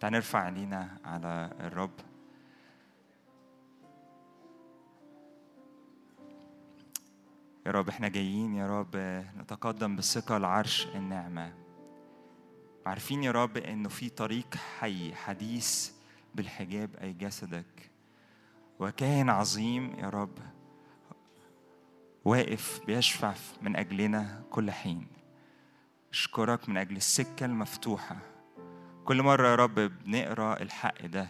تعال نرفع عينينا على الرب. يا رب إحنا جايين يا رب نتقدم بثقة لعرش النعمة عارفين يا رب إنه في طريق حي حديث بالحجاب أي جسدك. وكاهن عظيم يا رب واقف بيشفع من أجلنا كل حين. أشكرك من أجل السكة المفتوحة. كل مرة يا رب بنقرأ الحق ده.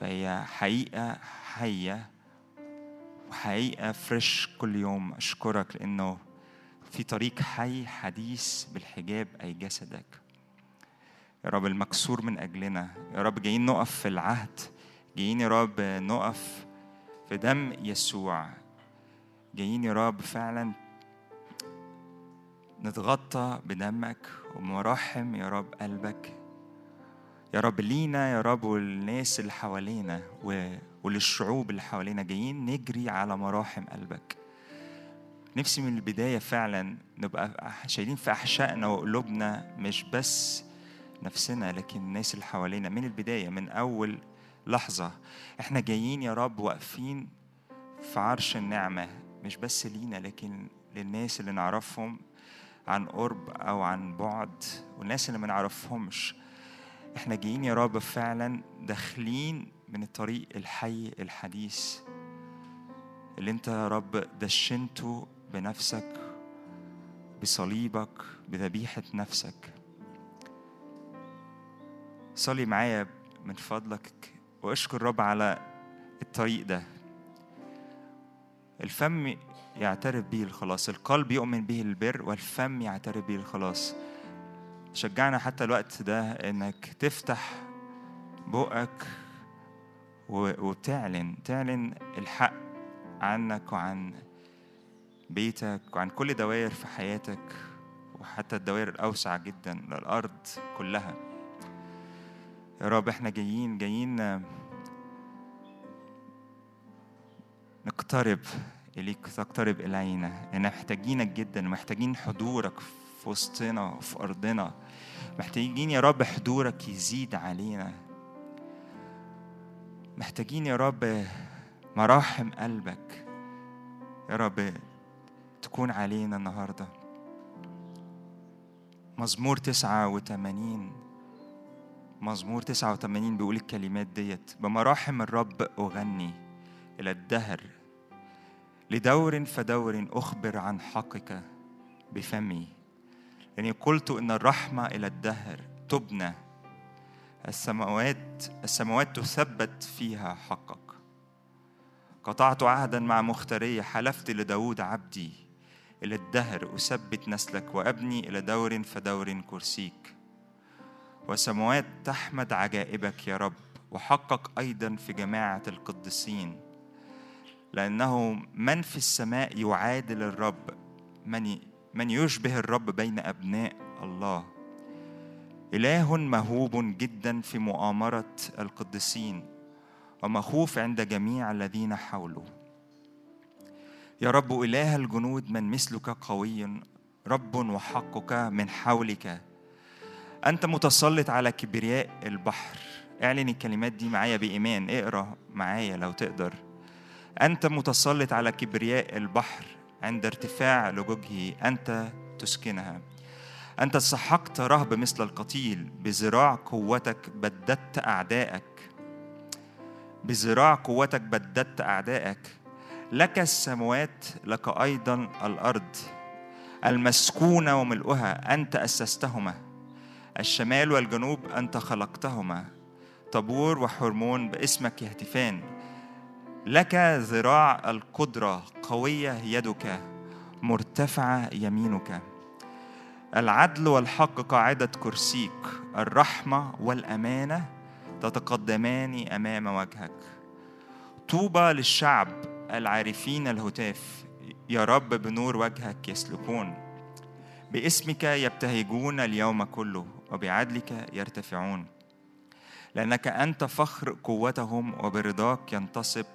فهي حقيقة حية وحقيقة فريش كل يوم. أشكرك لأنه في طريق حي حديث بالحجاب أي جسدك. يا رب المكسور من أجلنا. يا رب جايين نقف في العهد. جايين يا رب نقف في دم يسوع. جايين يا رب فعلا نتغطى بدمك ومراحم يا رب قلبك. يا رب لينا يا رب والناس اللي حوالينا وللشعوب اللي حوالينا جايين نجري على مراحم قلبك. نفسي من البداية فعلا نبقى شايلين في أحشائنا وقلوبنا مش بس نفسنا لكن الناس اللي حوالينا. من البداية من أول لحظة. إحنا جايين يا رب واقفين في عرش النعمة مش بس لينا لكن للناس اللي نعرفهم عن قرب أو عن بعد والناس اللي ما نعرفهمش. إحنا جايين يا رب فعلا داخلين من الطريق الحي الحديث. اللي أنت يا رب دشنته بنفسك بصليبك بذبيحة نفسك. صلي معايا من فضلك وأشكر الرب على الطريق ده. الفم يعترف به الخلاص. القلب يؤمن به البر والفم يعترف به الخلاص. شجعنا حتى الوقت ده إنك تفتح بقك وتعلن تعلن الحق عنك وعن بيتك وعن كل دوائر في حياتك وحتى الدوائر الأوسع جدا للأرض كلها. يا رب إحنا جايين جايين نقترب إليك تقترب إلينا. لأن محتاجينك جدا محتاجين حضورك في وسطنا وفي أرضنا. محتاجين يا رب حضورك يزيد علينا. محتاجين يا رب مراحم قلبك. يا رب تكون علينا النهارده. مزمور تسعة وثمانين مزمور تسعة وثمانين بيقول الكلمات ديت. بمراحم الرب أغني إلى الدهر لدور فدور أخبر عن حقك بفمي. لأني قلت إن الرحمة إلى الدهر تبنى. السماوات السماوات تثبت فيها حقك. قطعت عهدا مع مختارية حلفت لداود عبدي. إلى الدهر أثبت نسلك وأبني إلى دور فدور كرسيك. وسماوات تحمد عجائبك يا رب وحقق أيضا في جماعة القديسين. لأنه من في السماء يعادل الرب من من يشبه الرب بين أبناء الله. إله مهوب جدا في مؤامرة القديسين ومخوف عند جميع الذين حوله. يا رب إله الجنود من مثلك قوي رب وحقك من حولك. أنت متسلط على كبرياء البحر. اعلن الكلمات دي معايا بإيمان. اقرأ معايا لو تقدر. أنت متسلط على كبرياء البحر عند ارتفاع لجوجه أنت تسكنها. أنت سحقت رهب مثل القتيل بذراع قوتك بددت أعدائك بذراع قوتك بددت أعدائك لك السماوات لك أيضا الأرض. المسكونة وملؤها أنت أسستهما. الشمال والجنوب أنت خلقتهما. طبور وحرمون باسمك يهتفان لك ذراع القدرة قوية يدك مرتفعة يمينك. العدل والحق قاعدة كرسيك الرحمة والأمانة تتقدمان أمام وجهك. طوبى للشعب العارفين الهتاف يا رب بنور وجهك يسلكون. باسمك يبتهجون اليوم كله وبعدلك يرتفعون. لأنك أنت فخر قوتهم وبرضاك ينتصب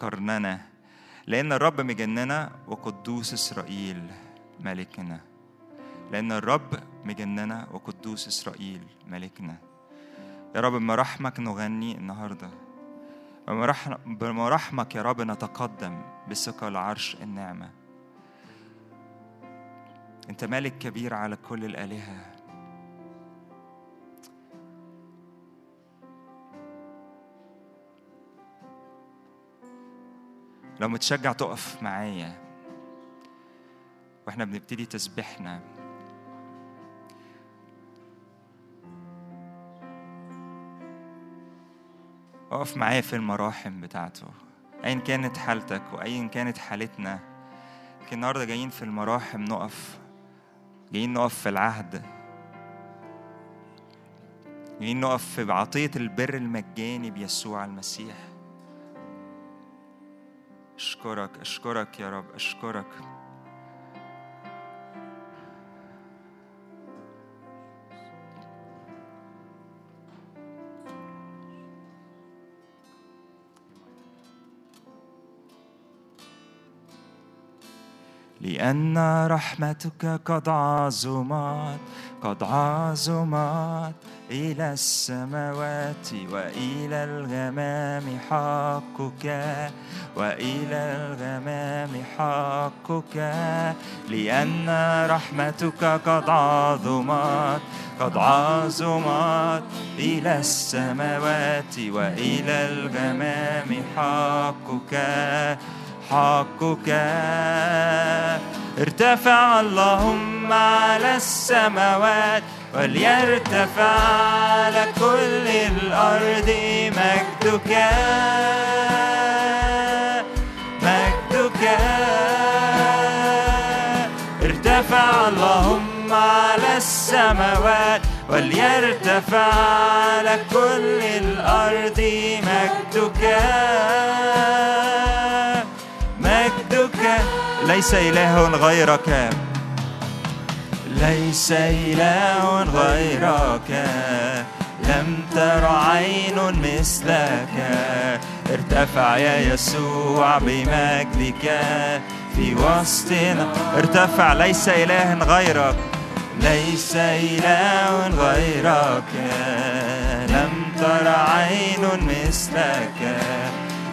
قرننا لأن الرب مجننا وقدوس إسرائيل ملكنا. لأن الرب مجننا وقدوس إسرائيل ملكنا. يا رب بمراحمك نغني النهارده. بمراحمك يا رب نتقدم بثقة لعرش النعمة أنت مالك كبير على كل الآلهة. لو متشجع تقف معايا. وإحنا بنبتدي تسبيحنا. اقف معايا في المراحم بتاعته. ايا كانت حالتك وايا كانت حالتنا. لكن النهارده جايين في المراحم نقف. جايين نقف في العهد. جايين نقف في عطية البر المجاني بيسوع المسيح. أشكرك أشكرك يا رب أشكرك لأن رحمتك قد عظمت. قد عظمت إلى السماوات وإلى الغمام حقك وإلى الغمام حقك لأن رحمتك قد عظمت قد عظمت إلى السماوات وإلى الغمام حقك حقك. ارتفع اللهم على السماوات وليرتفع على كل الأرض مجدك. مجدك. ارتفع اللهم على السماوات وليرتفع على كل الأرض مجدك. مجدك ليس إله غيرك. ليس إله غيرك. لم تر عين مثلك. ارتفع يا يسوع بمجدك. في وسطنا ارتفع. ليس إله غيرك. ليس إله غيرك. لم تر عين مثلك.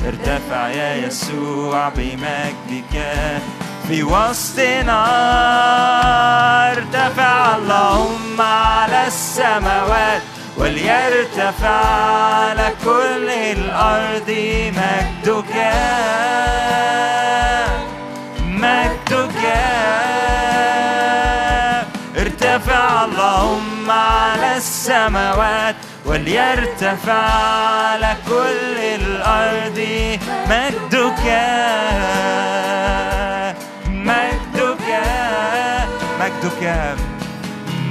ارتفع يا يسوع بمجدك. في وسطنا ارتفع اللهم على السماوات وليرتفع على كل الأرض مجدك. مجدك. ارتفع اللهم على السماوات وليرتفع على كل الأرض مجدك مجدك مجدك.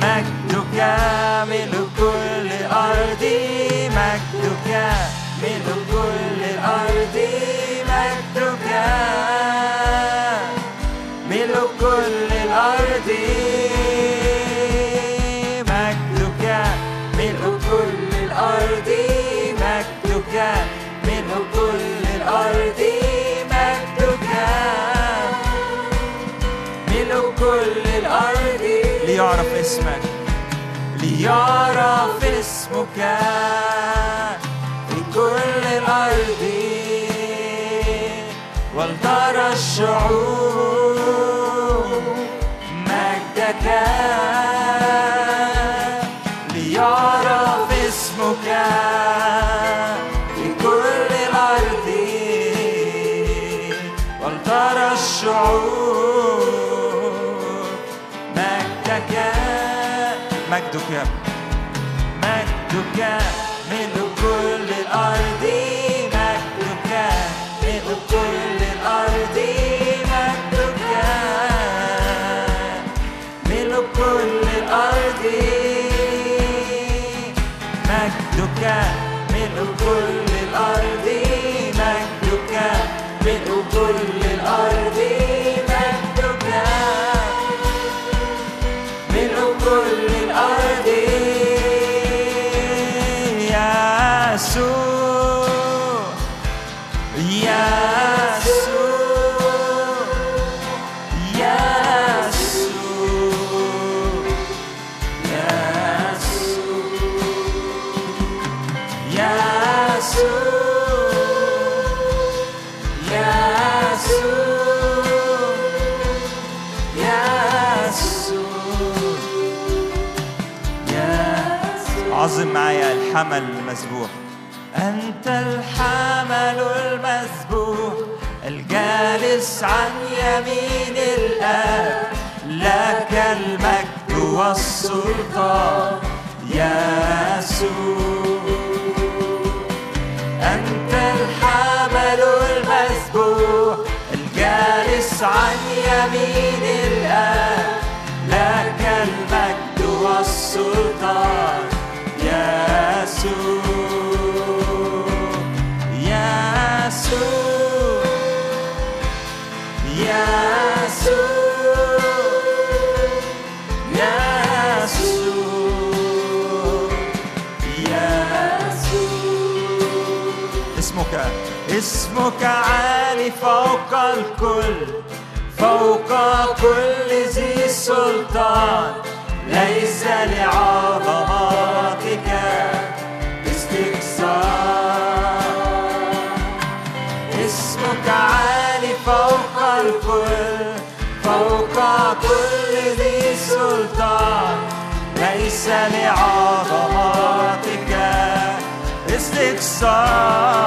مجدك. ملء كل الأرض. مجدك. ملء كل الأرض. مجدك. ليعرف اسمك ليعرف اسمك في كل الأرض. ولترى الشعوب مجدك. الحمل المذبوح أنت الحمل المذبوح الجالس عن يمين الآب لك المجد والسلطان. يسوع أنت الحمل المذبوح الجالس عن يمين الآب لك المجد والسلطان. اسمك عالي فوق الكل فوق كل ذي سلطان. ليس لعظمتك استكثار اسمك عالي فوق الكل فوق كل ذي سلطان. ليس لعظمتك استكثار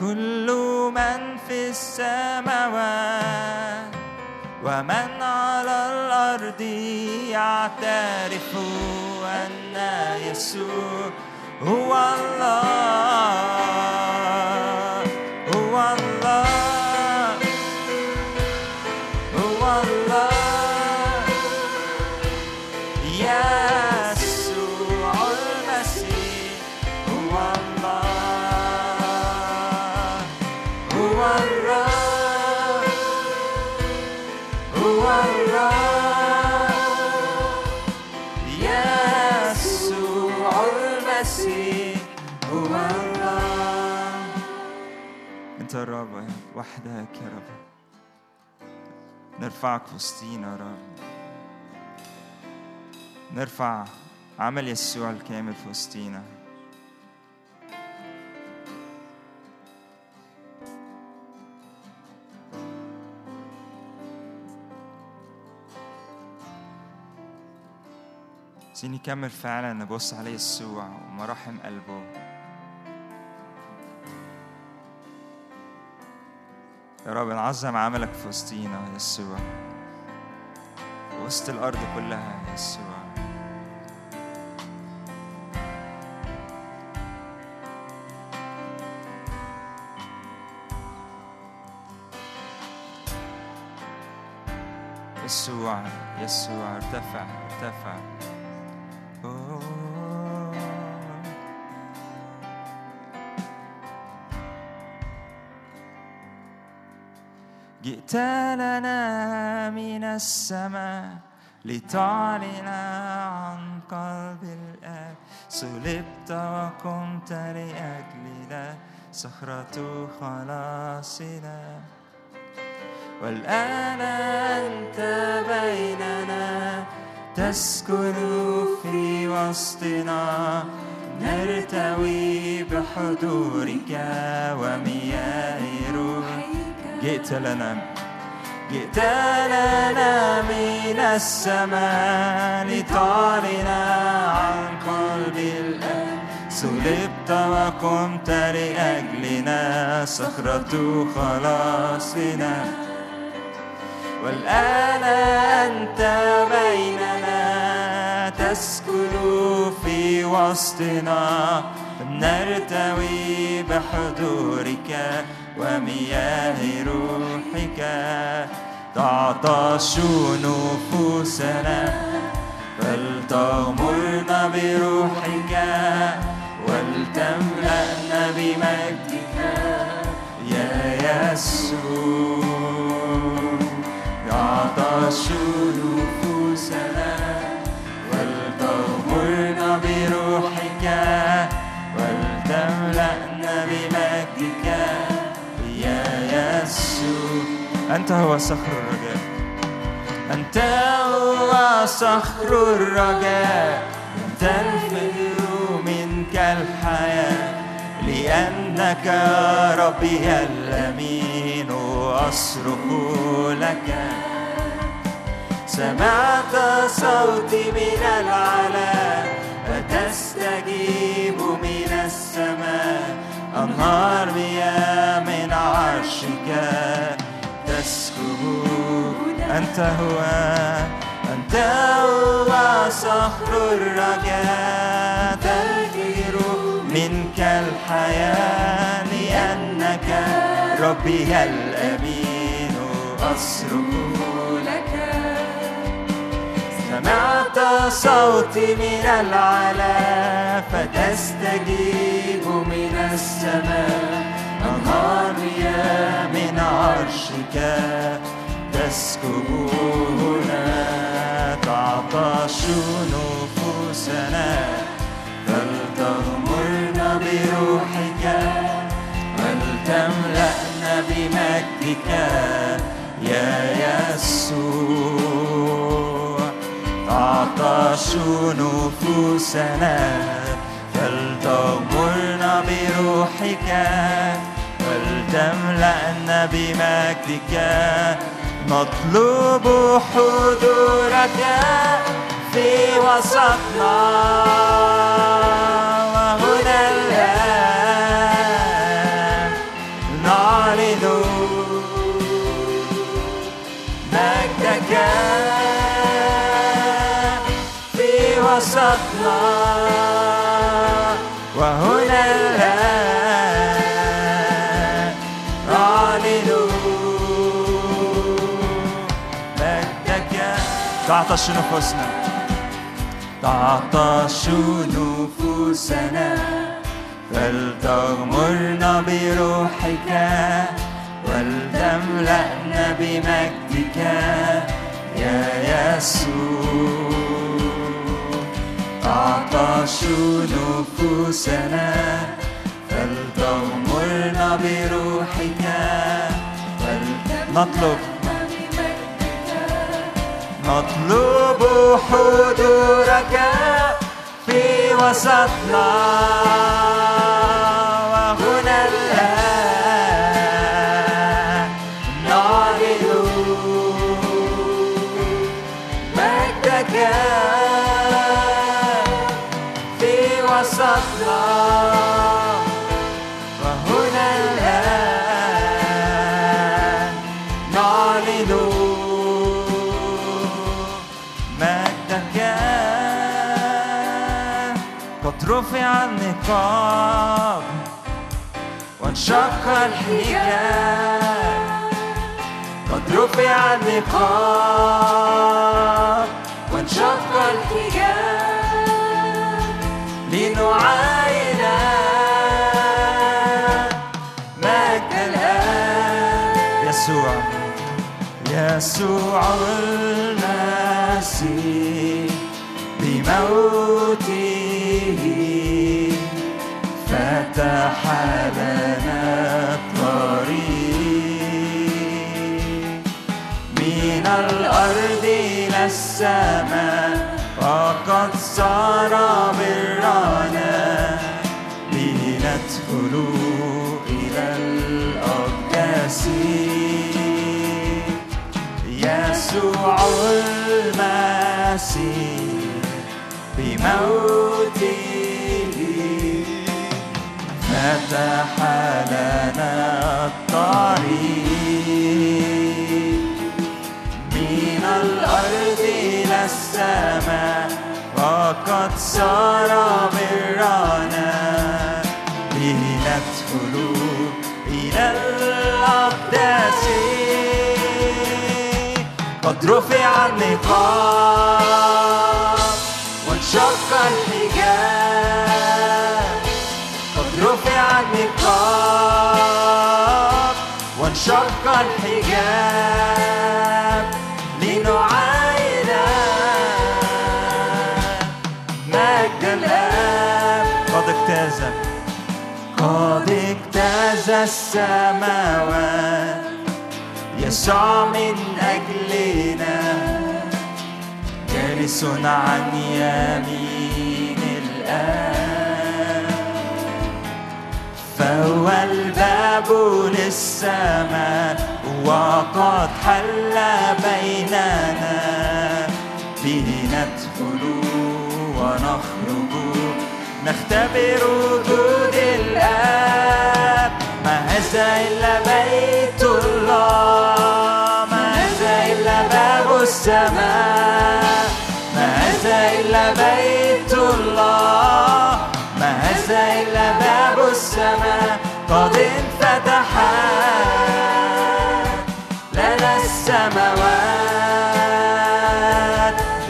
كل من في السماوات ومن على الأرض يعترف أن يسوع هو الله. الرب وحدك يا رب. نرفعك وسطينا يا رب. نرفع عمل يسوع الكامل في وسطينا عايزين نكمل فعلا نبص على يسوع ومراحم قلبه. يا رب نعظم عملك في وسطينا يا يسوع. وسط الأرض كلها يا يسوع. يسوع يسوع ارتفع ارتفع. جئت لنا من السماء لتعلن عن قلب الآب. صلبت وقمت لأجلنا صخرة خلاصنا. والآن أنت بيننا تسكن في وسطنا. نرتوي بحضورك ومياه روحك جئت لنا جئت لنا من السماء لتعلن عن قلب الآب. صلبت وقمت لأجلنا صخرة خلاصنا. والآن أنت بيننا تسكن في وسطنا. نرتوي بحضورك ومياه روحك تعطش نفوسنا فلتغمرنا بروحك ولتملأنا بمجدك. يا يسوع يعطش أنت هو صخر الرجاء. أنت هو صخر الرجاء. تنفر منك الحياة لأنك ربي الأمين. أصرخ لك. سمعت صوتي من العلا. فتستجيب من السماء. أنهار مياه من عرشك. تسكب أنت هو. أنت هو صخر الرجاء. تغير منك الحياة لأنك ربي الأمين. أصرخ لك. سمعت صوتي من العلا. فتستجيب من السماء. مياه من عرشك تسكب هنا تعطش نفوسنا فلتغمرنا بروحك ولتملأنا بمجدك. يا يسوع تعطش نفوسنا فلتغمرنا بروحك. ولتملأنا بمجدك. نطلب حضورك في وسطنا. وهنا تعطش نفوسنا تعطش نفوسنا فلتغمرنا بروحك ولتملأنا بمجدك يا يسوع تعطش نفوسنا فلتغمرنا بروحك نطلب نطلب حضورك في وسطنا. رفع النقاب وانشق الحجاب قد رفع النقاب وانشق الحجاب لنعاين مجد الآن يسوع يسوع المسيح بموته فتح لنا الطريق من الأرض إلى السماء وقد صار برنا لندخل إلى الأقداس. يسوع المسيح بموته فتح لنا الطريق. من الأرض إلى السماء وقد صار برنا. لندخل إلى الأقداس. قد رفع النقاب وانشق الحجاب. وانشق الحجاب لنعاين مجد الآب قد اجتاز قد اجتاز السماوات. يسوع من أجلنا. جالس عن يمين فهو الباب للسماء وقد حل بيننا. به ندخل ونخرج. نختبر وجود الآب. ما هذا إلا بيت الله. ما هذا إلا باب السماء. ما هذا إلا بيت الله. إلا باب السماء قد انفتحت لنا السماوات.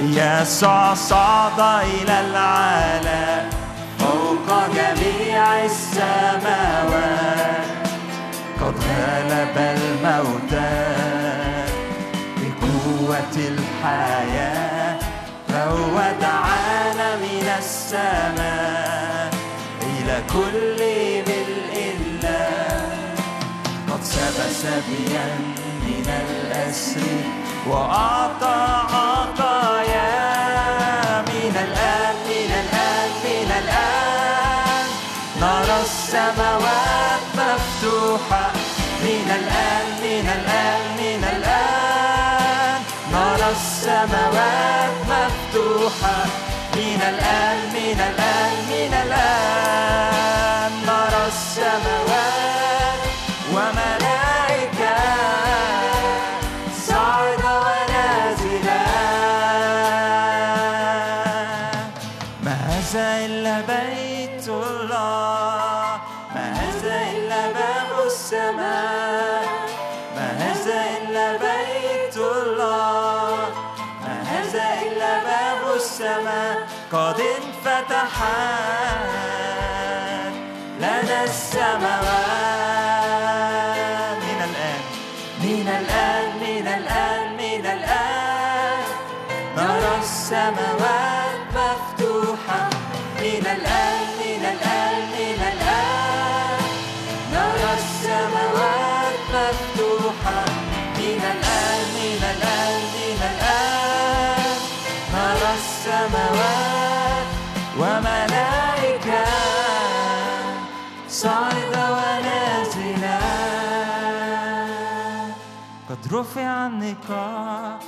يسوع صعد إلى العالم فوق جميع السماوات. قد غلب الموتى بقوة الحياة فهو دعانا من السماء. كل ملء الله قد سب سبيا من الأسر وأعطى عطايا من الآن من الآن من الآن. نرى السماوات مفتوحة من الآن من الآن من الآن. نرى السماوات مفتوحة من الآن من الآن من الآن نرى السماوات. انفتحت لنا السماوات. من الآن من الآن من الآن من الآن. نرى السماوات مفتوحة. من الآن من الآن من الآن. نرى السماوات مفتوحة. من الآن من الآن من الآن. نرى السماوات وملائكة صاعدة ونازلة. قد رفع النقاب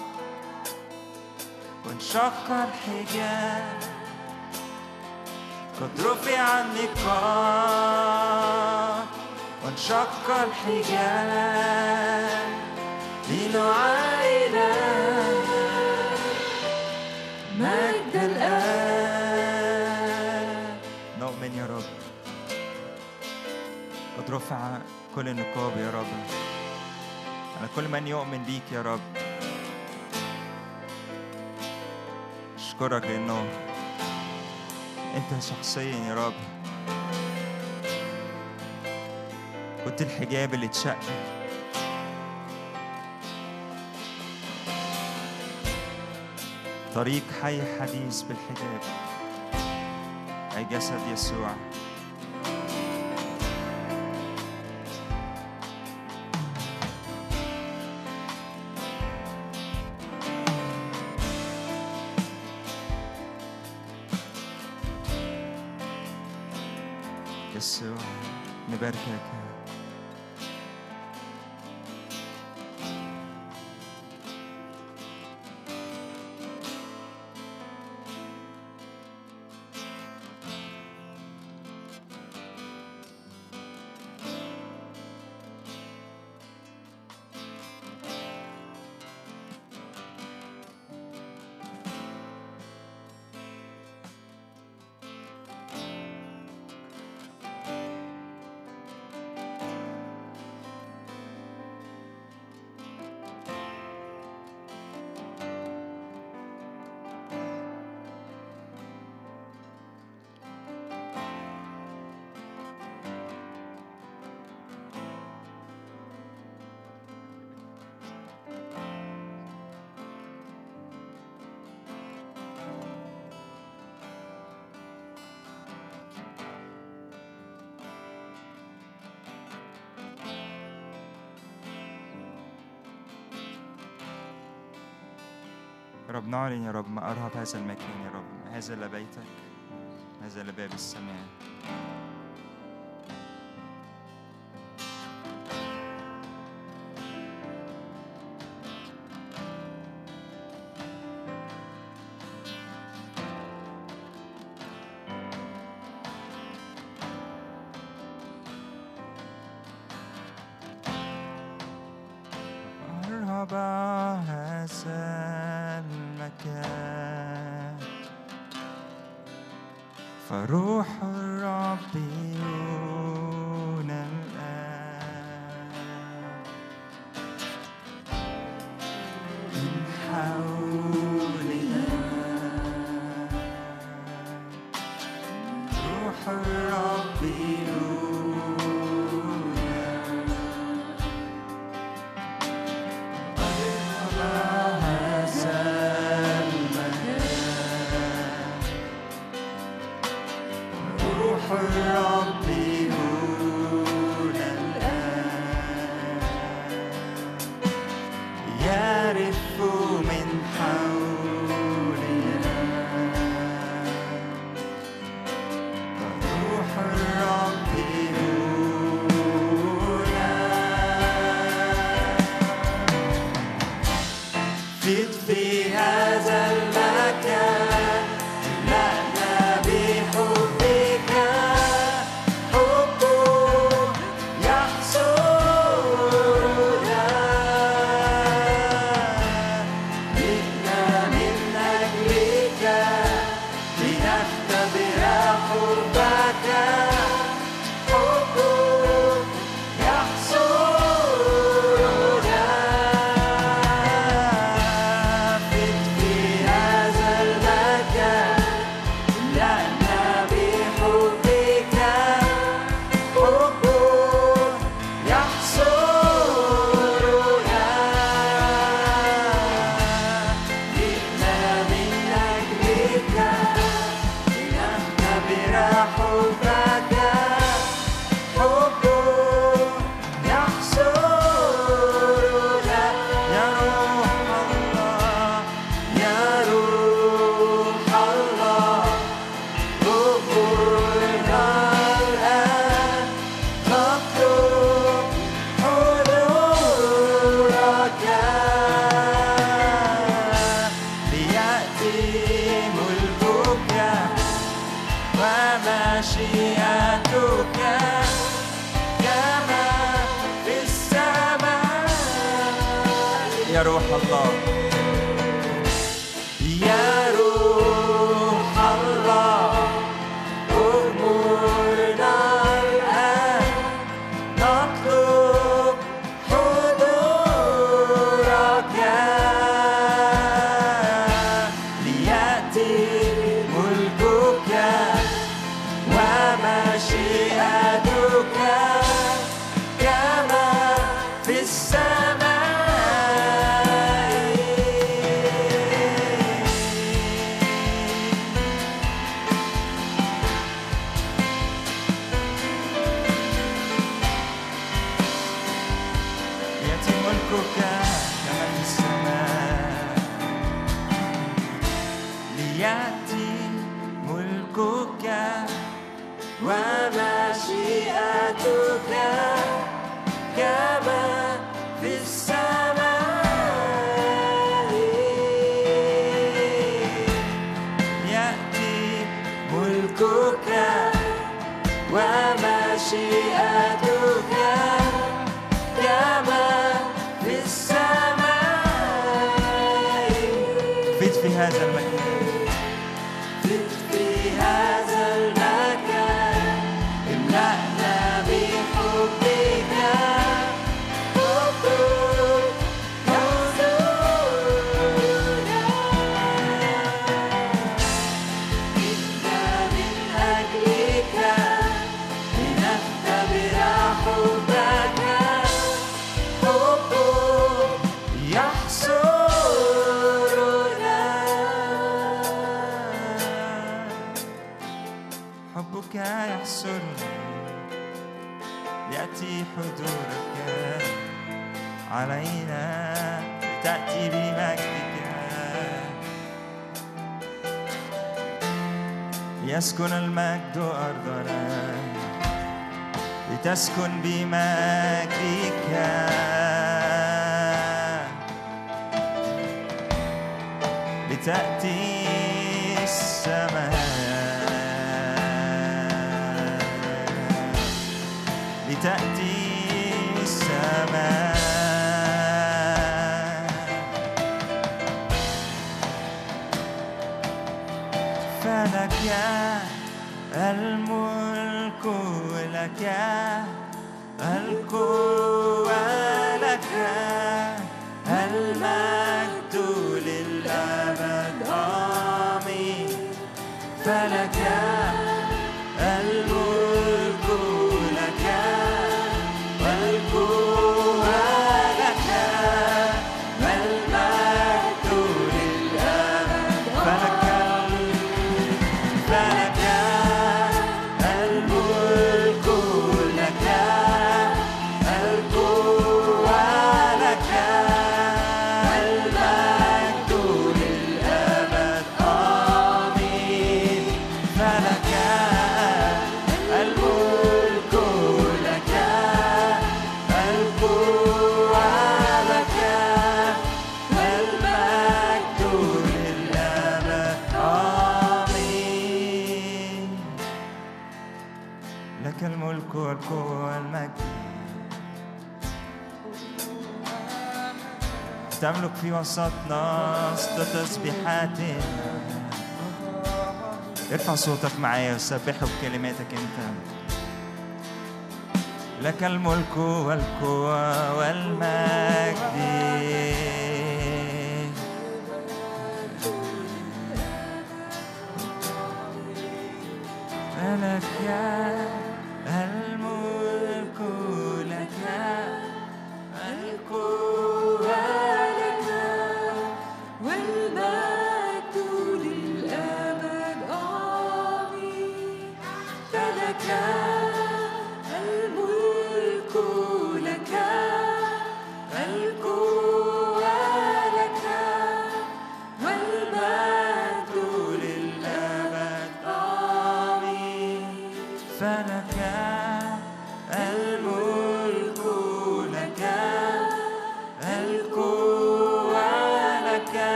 وانشق الحجاب. قد رفع النقاب وانشق الحجاب. لنعاين مجد الآب نؤمن يا رب. قد رفع كل النقاب يا رب. على كل من يؤمن بيك يا رب. أشكرك لأنه أنت شخصيا يا رب. كنت الحجاب اللي اتشق طريق حي حديث بالحجاب. أي جسد يسوع يسوع نباركك أعلن يا رب ما أرهب هذا المكان يا رب هذا لبيتك هذا لباب السماء. فروح الرب يوم تملك في وسطنا وسط تسبيحاتنا ارفع صوتك معايا وسبحه بكلماتك انت. لك الملك والقوة والمجد. ملك يا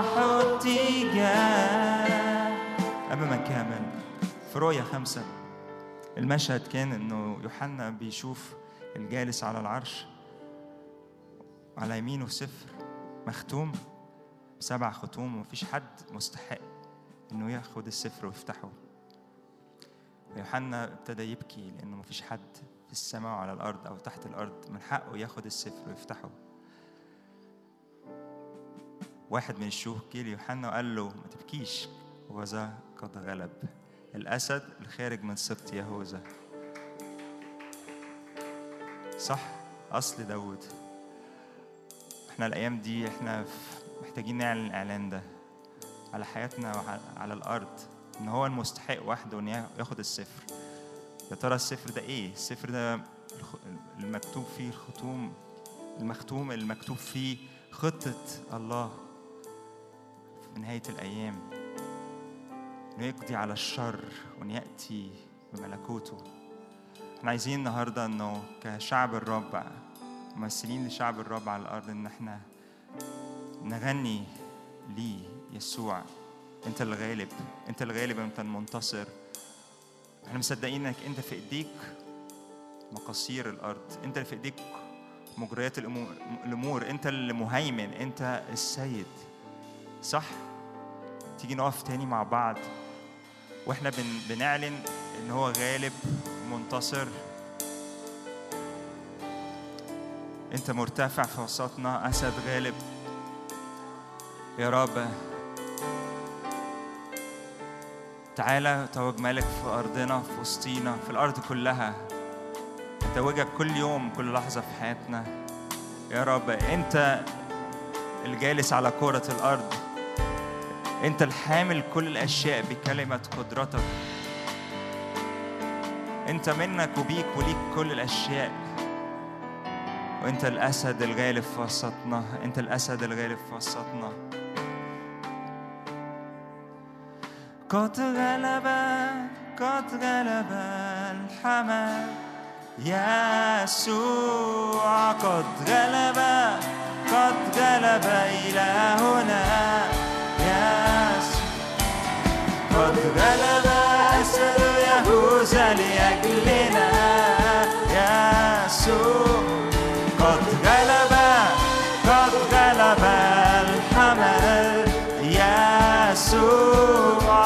التيجان قبل ما نكمل في رؤيا خمسة المشهد كان إنه يوحنا بيشوف الجالس على العرش على يمينه سفر مختوم بسبع ختوم ومفيش حد مستحق إنه ياخد السفر ويفتحه. ويوحنا ابتدى يبكي لإنه مفيش حد في السماء وعلى الأرض أو تحت الأرض من حقه ياخد السفر ويفتحه. واحد من الشيوخ جه ليوحنا وقال له ما تبكيش وذا قد غلب. الأسد الخارج من سبط يهوذا. صح؟ أصل داود إحنا الأيام دي إحنا محتاجين نعلن الإعلان ده على حياتنا وعلى على الأرض إن هو المستحق وحده إن ياخد السفر. يا ترى السفر ده إيه؟ السفر ده المكتوب فيه الختوم المختوم المكتوب فيه خطة الله. في نهاية الأيام إنه يقضي على الشر وإن يأتي بملكوته. إحنا عايزين النهاردة إنه كشعب الرب ممثلين لشعب الرب على الأرض إن إحنا نغني ليه يسوع. أنت الغالب أنت الغالب أنت المنتصر. إحنا مصدقين إنك أنت في إيديك مقاصير الأرض أنت اللي في إيديك مجريات الأمور, الأمور أنت اللي مهيمن أنت السيد. صح؟ تيجي نقف تاني مع بعض وإحنا بن بنعلن إن هو غالب منتصر. أنت مرتفع في وسطنا أسد غالب. يا رب. تعالى توج مالك في أرضنا في وسطينا في الأرض كلها. توجك كل يوم كل لحظة في حياتنا. يا رب. أنت الجالس على كرة الأرض. انت الحامل كل الاشياء بكلمة قدرتك. انت منك وبيك وليك كل الاشياء. وانت الاسد الغالب في وسطنا. انت الاسد الغالب في وسطنا. قد غلب قد غلب الحمل يسوع قد غلب قد غلب إلهنا. قد غلب أسد يهوذا لأجلنا. يسوع قد غلب قد غلب الحمل. يسوع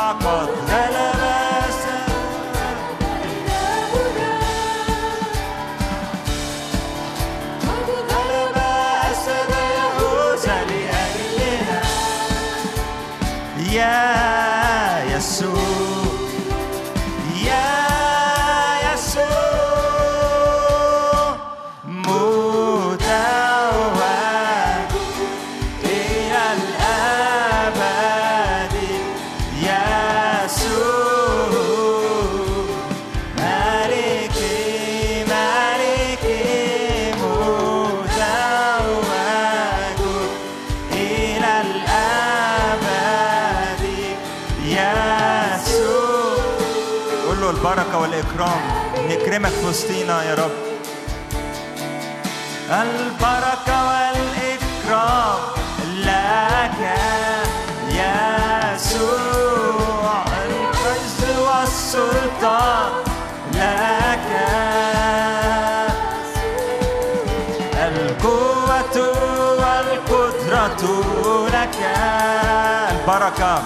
البركة.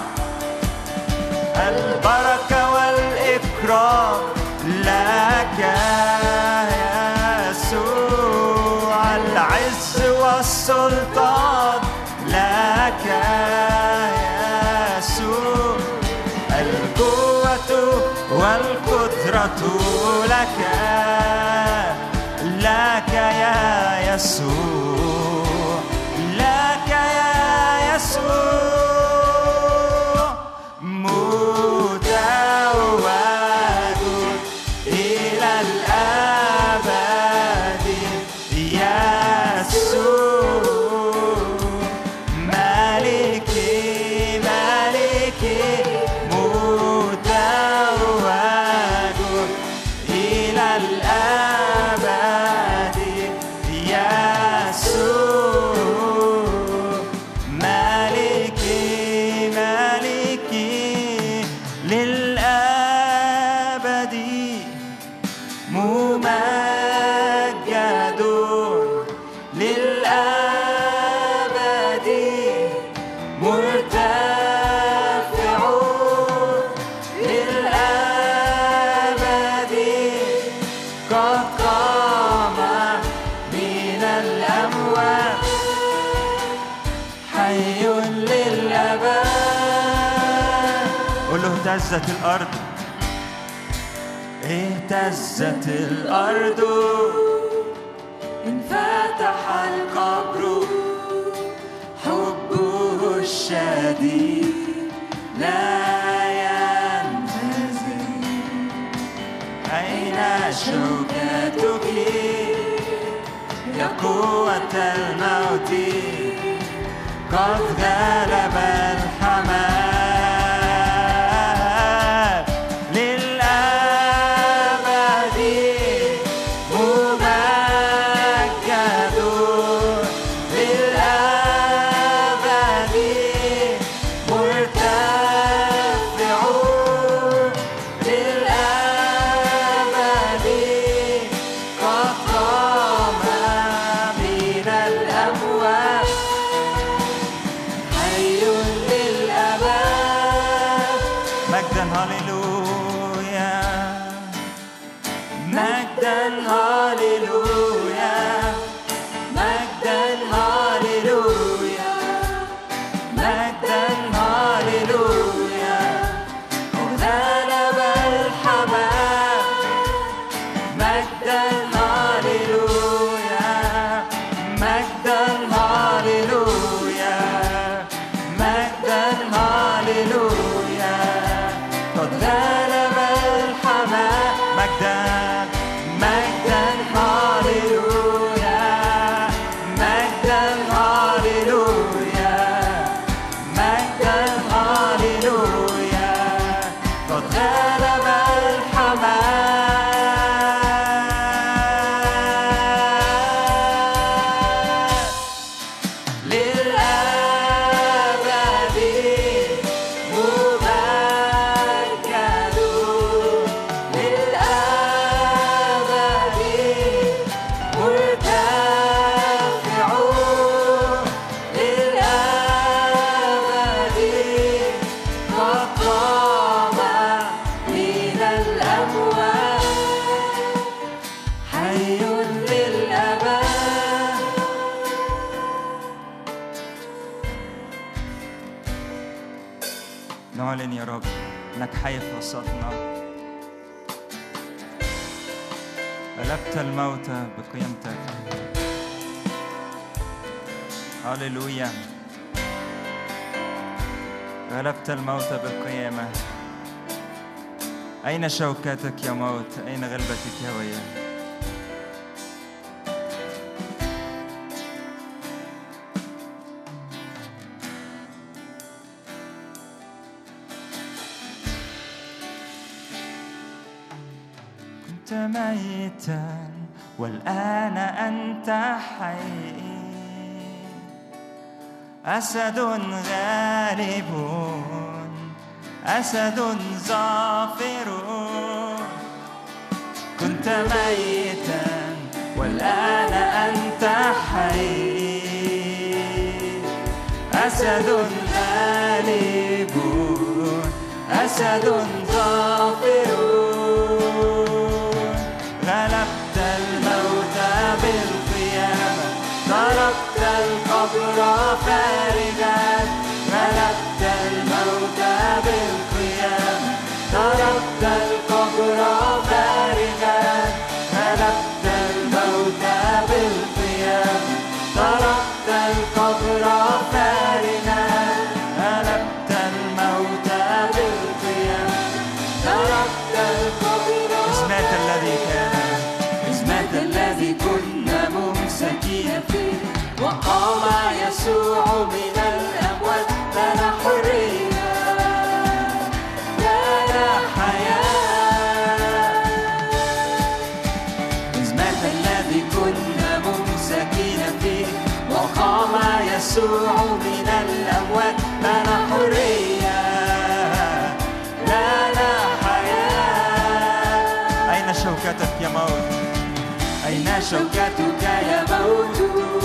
البركة والإكرام لك يا يسوع. العز والسلطان لك يا يسوع. القوة والقدرة لك لك يا يسوع. لك يا يسوع. اهتزت الأرض. اهتزت الأرض. انفتح القبر. حبه الشديد لا ينتزل أين شوكتك؟ يا قوة الموت. قد غلب الحمام. الموتى بقيمتك. هللويا. غلبت الموتى بالقيامة أين شوكتك يا موت؟ أين غلبتك يا وياه كنت ميتا. والآن أنت حي. أسد غالب أسد ظافر. كنت ميتا والآن أنت حي. أسد غالب أسد ظافر. القبر فارغا غلبت الموت بالقيامة تركت القبر يسوع من الأموات لنا حرية لنا حياة. أين شوكتك يا موت؟ أين شوكتك يا موت؟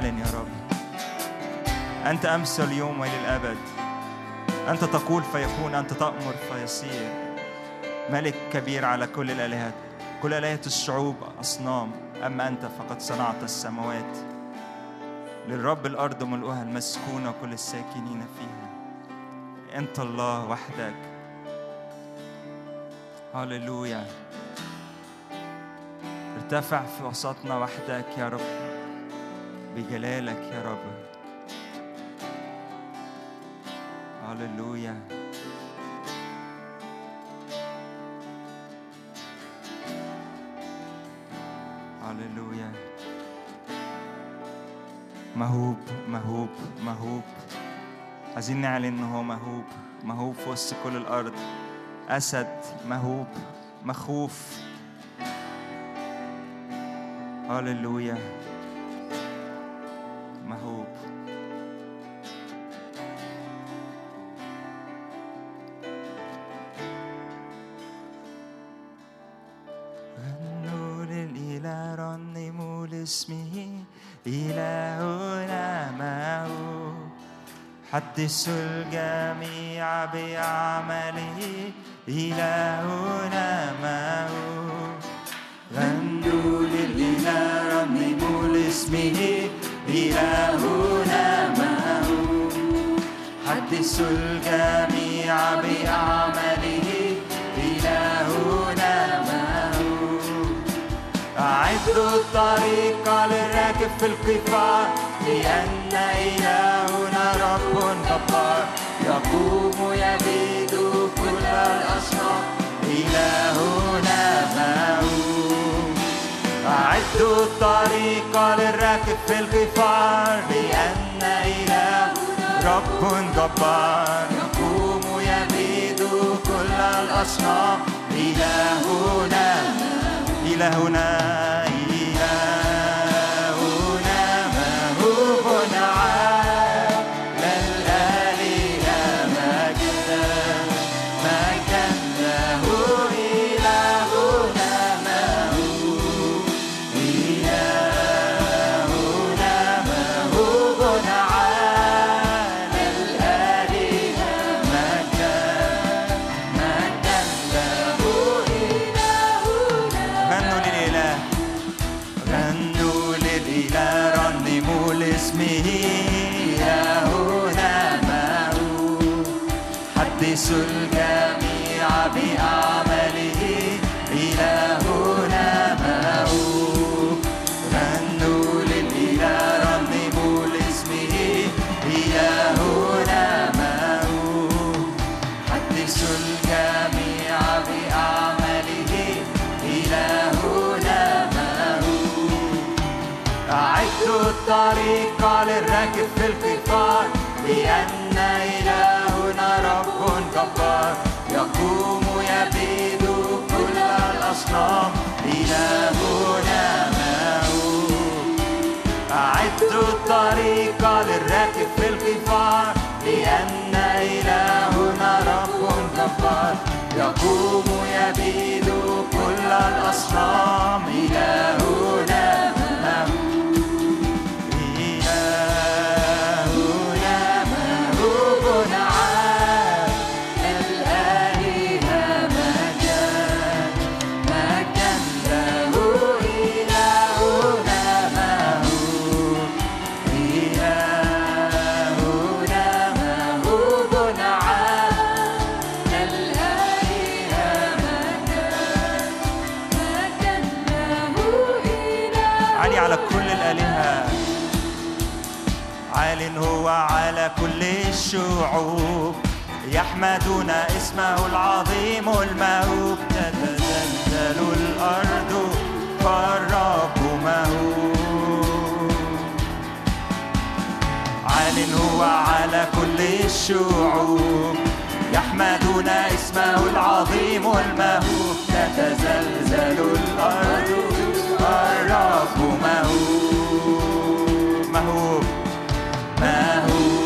نعلن يا رب. أنت أمس اليوم وإلى الأبد أنت تقول فيكون أنت تأمر فيصير. ملك كبير على كل الآلهة كل آلهة الشعوب أصنام. أما أنت فقد صنعت السماوات. للرب الأرض ملؤها المسكونة كل الساكنين فيها. أنت الله وحدك. هللويا. ارتفع في وسطنا وحدك يا رب. بجلالك يا رب. هللويا. هللويا. مهوب مهوب مهوب. عايزين نعلن ان هو مهوب. مهوب في وسط كل الأرض. أسد مهوب مخوف. هللويا. لاسمه إلهنا معه. حدثوا الجميع بعمله إلهنا معه. غنوا للإله رنموا لاسمه إلهنا معه. حدثوا الجميع بأعماله أعدوا الطريق للراكب في القفار لأن إلهنا رب جبار يقوم يبيد كل الأصنام إلهنا معه أعدوا الطريق للراكب في القفار لأن إلهنا رب جبار يقوم يبيد كل الأصنام إلهنا إلهنا الطريق للراكب في القفار لأن إلهنا رب جبار. يقوم يبيد كل الأصنام الشعوب. يحمدون اسمه العظيم المهوب تتزلزل الأرض فالرب مهوب عال هو على كل الشعوب. يحمدون اسمه العظيم المهوب تتزلزل الأرض الرب مهوب مهوب مهوب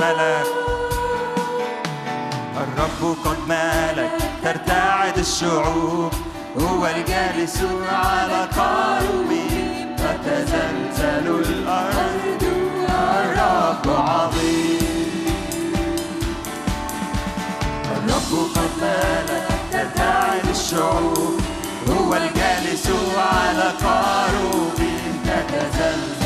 ملك الرب قد ملك ترتعد الشعوب. هو الجالس على قاربه تتزلزل الأرض. الرب عظيم. الرب قد ملك ترتعد الشعوب. هو الجالس على قاربه تتزلزل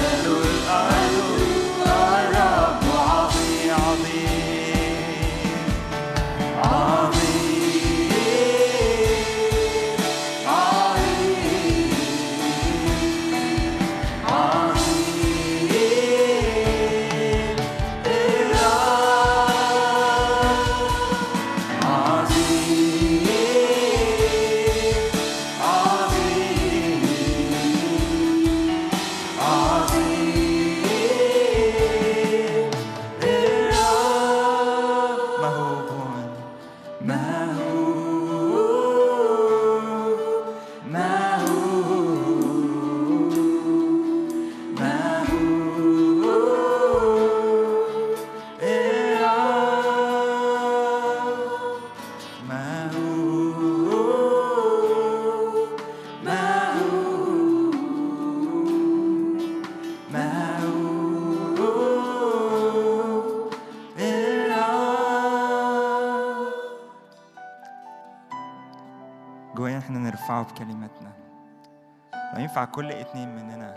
كل اتنين مننا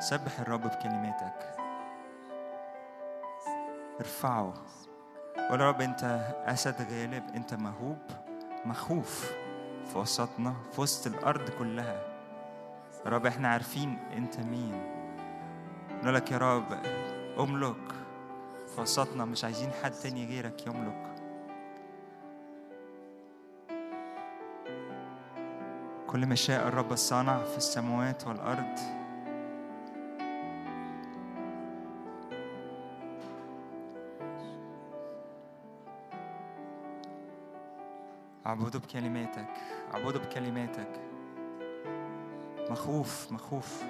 سبح الرب بكلماتك. ارفعه. قول يا رب انت أسد غالب انت مهوب مخوف في وسطنا في وسط الأرض كلها. يا رب إحنا عارفين انت مين. نقول لك يا رب املك في وسطنا مش عايزين حد تاني غيرك يملك. كل ما شاء الرب الصانع في السماوات والأرض. أعبده بكلماتك أعبده بكلماتك. مخوف مخوف.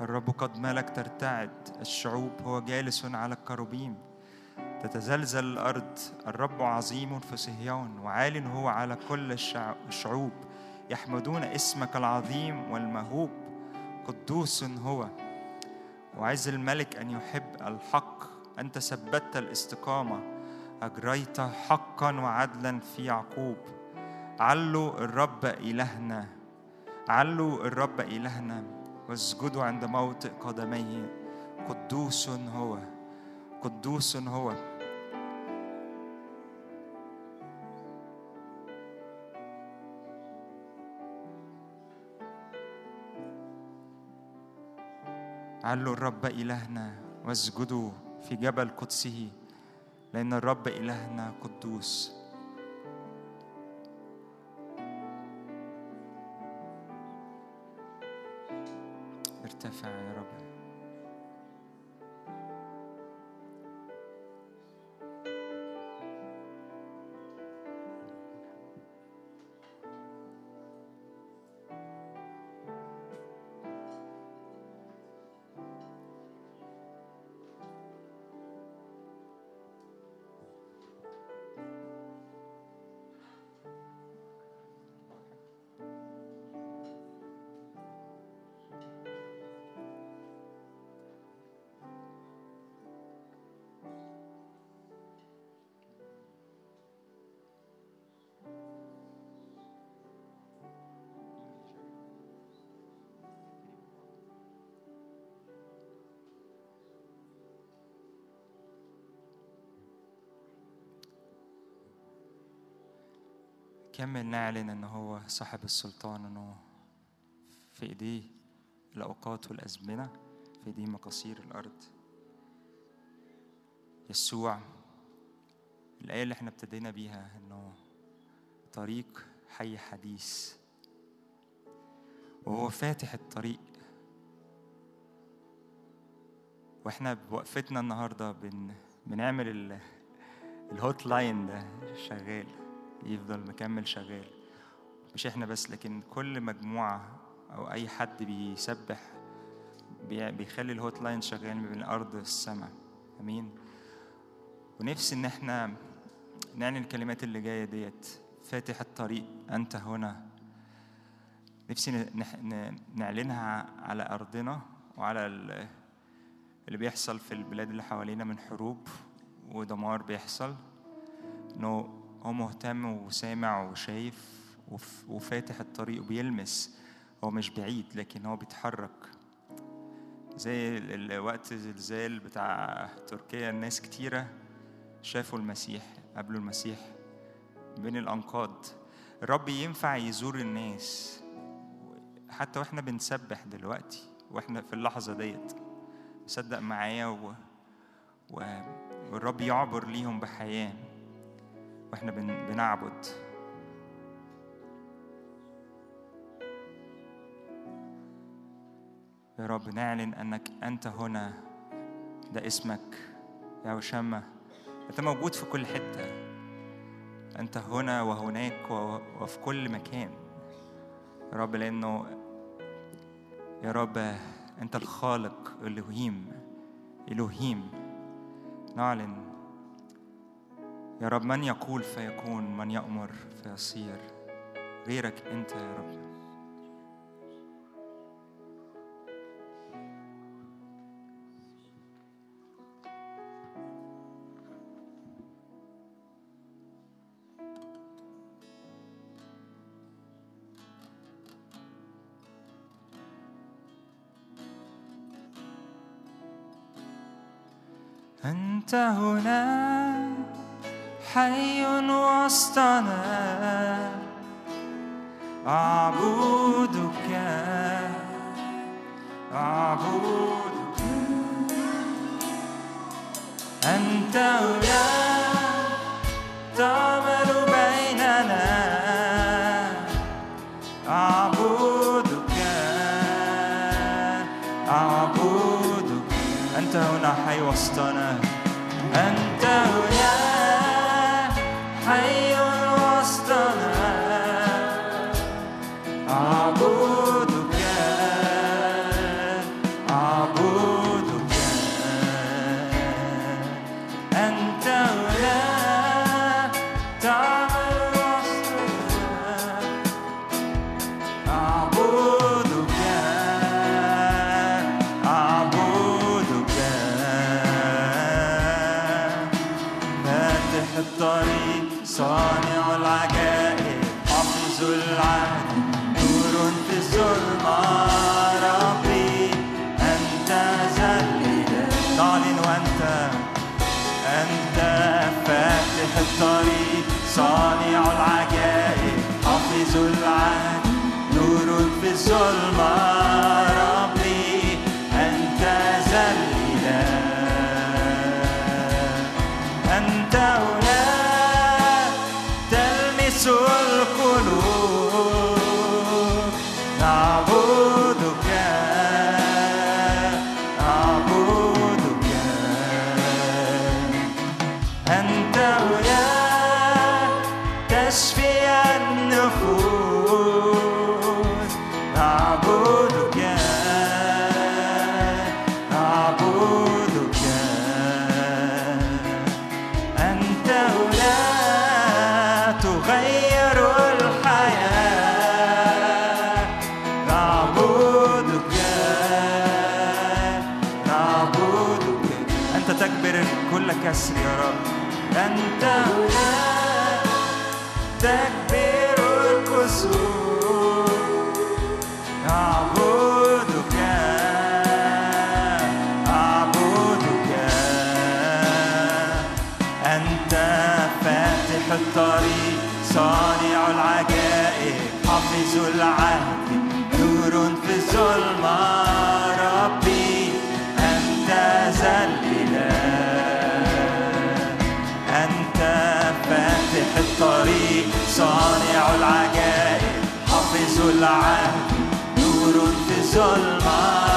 الرب قد ملك ترتعد الشعوب هو جالس على الكروبيم. تتزلزل الأرض. الرب عظيم في صهيون وعال هو على كل الشع- الشعوب يحمدون اسمك العظيم والمهوب. قدوس هو. وعز الملك أن يحب الحق. أنت ثبتت الاستقامة. أجريت حقا وعدلا في يعقوب. علوا الرب إلهنا. علوا الرب إلهنا. واسجدوا عند موطئ قدميه. قدوس هو. قدوس هو. علوا الرب إلهنا واسجدوا في جبل قدسه لأن الرب إلهنا قدوس. ارتفع يا رب. كمل نعلن إن هو صاحب السلطان إنه في إيديه الأوقات والأزمنة في إيديه مقاصير الأرض. يسوع الآية اللي إحنا ابتدينا بيها إنه طريق حي حديث. وهو فاتح الطريق. وإحنا بوقفتنا النهارده بن بنعمل ال- ال hotline ده شغال. يفضل مكمل شغال. مش إحنا بس لكن كل مجموعة أو أي حد بيسبح بي- بيخلي ال hotline شغال بين الأرض والسماء أمين؟ ونفسي إن إحنا نعلن الكلمات اللي جاية ديت. فاتح الطريق أنت هنا. نفسي نعلنها على أرضنا وعلى ال- اللي بيحصل في البلاد اللي حوالينا من حروب ودمار بيحصل. إنه هو مهتم وسامع وشايف وف- وفاتح الطريق وبيلمس. هو مش بعيد لكن هو بيتحرك. زي وقت الزلزال بتاع تركيا الناس كتيرة شافوا المسيح قابلوا المسيح بين الأنقاض. الرب ينفع يزور الناس. حتى وإحنا بنسبح دلوقتي وإحنا في اللحظة ديت صدق معايا و... و... والرب يعبر ليهم بحياة. وإحنا بن... بنعبد. يا رب نعلن أنك أنت هنا ده اسمك. يا وشمة أنت موجود في كل حتة. أنت هنا وهناك. وفي كل مكان. يا رب لأنه يا رب أنت الخالق الوهيم الوهيم نعلن يا رب من يقول فيكون من يأمر فيصير. غيرك أنت يا رب. أنت هناك حي وسطنا أعبدك أعبدك. أنت يا إله Lord. كسر يا رب أنت تكبير الكسور. أعبدك. أعبدك. أنت فاتح الطريق صانع العجائب حافظ العهد نور في الظلمات. الطريق صانع العجائب حافظ العهد نور في الظلمه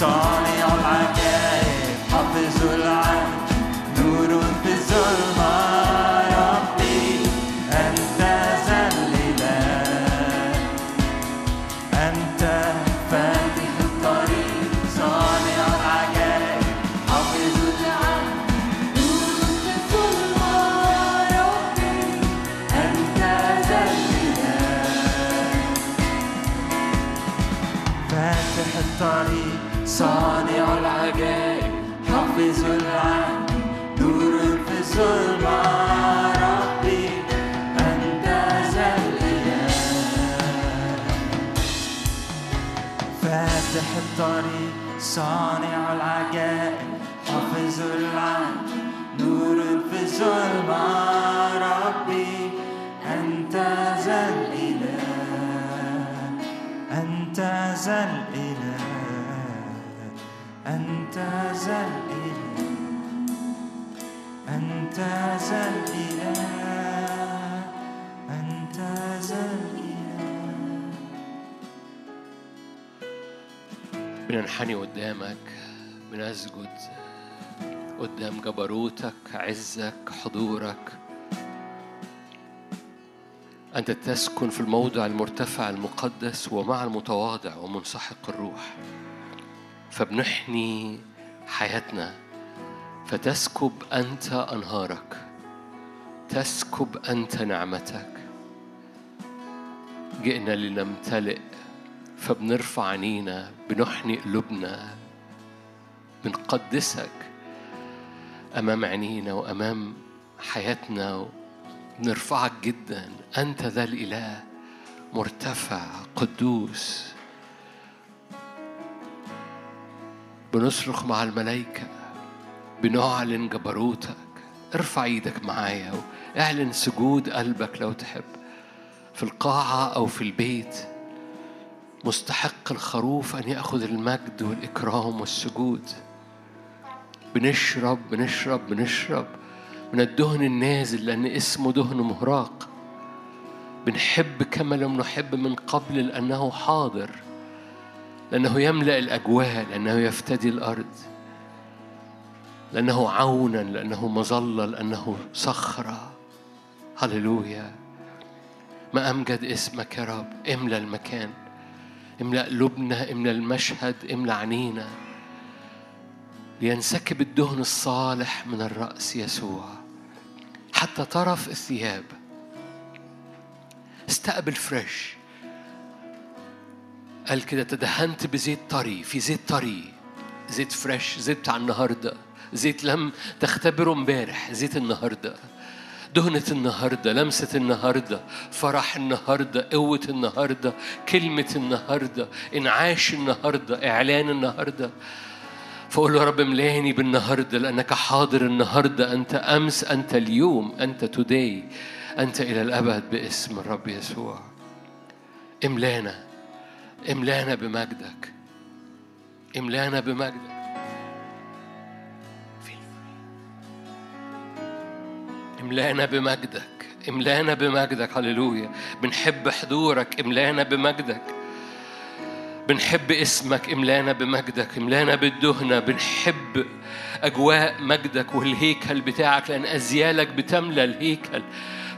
صانع العجائب حافظ العجائب فاتح الطريق صانع العجائب حافظ العالم نور في الظلمة ربي أنت ذا الإله أنت ذا الإله أنت ذا الإله أنت ذا الإله. بننحني قدامك بنسجد قدام جبروتك عزك حضورك. أنت تسكن في الموضع المرتفع المقدس ومع المتواضع ومنسحق الروح. فبنحني حياتنا. فتسكب أنت أنهارك. تسكب أنت نعمتك. جئنا لنمتلئ فبنرفع عينينا بنحني قلوبنا بنقدسك أمام عينينا وأمام حياتنا بنرفعك جدا. أنت ذا الإله مرتفع قدوس. بنصرخ مع الملائكة بنعلن جبروتك. ارفع إيدك معايا واعلن سجود قلبك لو تحب في القاعة أو في البيت. مستحق الخروف أن يأخذ المجد والإكرام والسجود. بنشرب بنشرب بنشرب من الدهن النازل لأن اسمه دهن مهراق. بنحب كما لم نحب من قبل لأنه حاضر لأنه يملأ الأجواء لأنه يفتدي الأرض لأنه عونا لأنه مظلة لأنه صخرة. هللويا. ما أمجد اسمك يا رب. املأ المكان. املأ قلوبنا املأ المشهد املأ عينينا لينسكب الدهن الصالح من الرأس يسوع. حتى طرف الثياب. استقبل فريش. قال كده تدهنت بزيت طري في زيت طري. زيت فريش زيت بتاع النهارده. زيت لم تختبره امبارح زيت النهارده. دهنة النهاردة لمسة النهاردة فرح النهاردة قوة النهاردة كلمة النهاردة إنعاش النهاردة إعلان النهاردة. فقول له رب املاني بالنهاردة لأنك حاضر النهاردة أنت أمس أنت اليوم أنت توداي أنت إلى الأبد باسم الرب يسوع. املانا املانا بمجدك املانا بمجدك. املانا بمجدك املانا بمجدك هللويا. بنحب حضورك املانا بمجدك. بنحب اسمك املانا بمجدك املانا بالدهنة. بنحب أجواء مجدك والهيكل بتاعك لأن أزيالك بتملى الهيكل.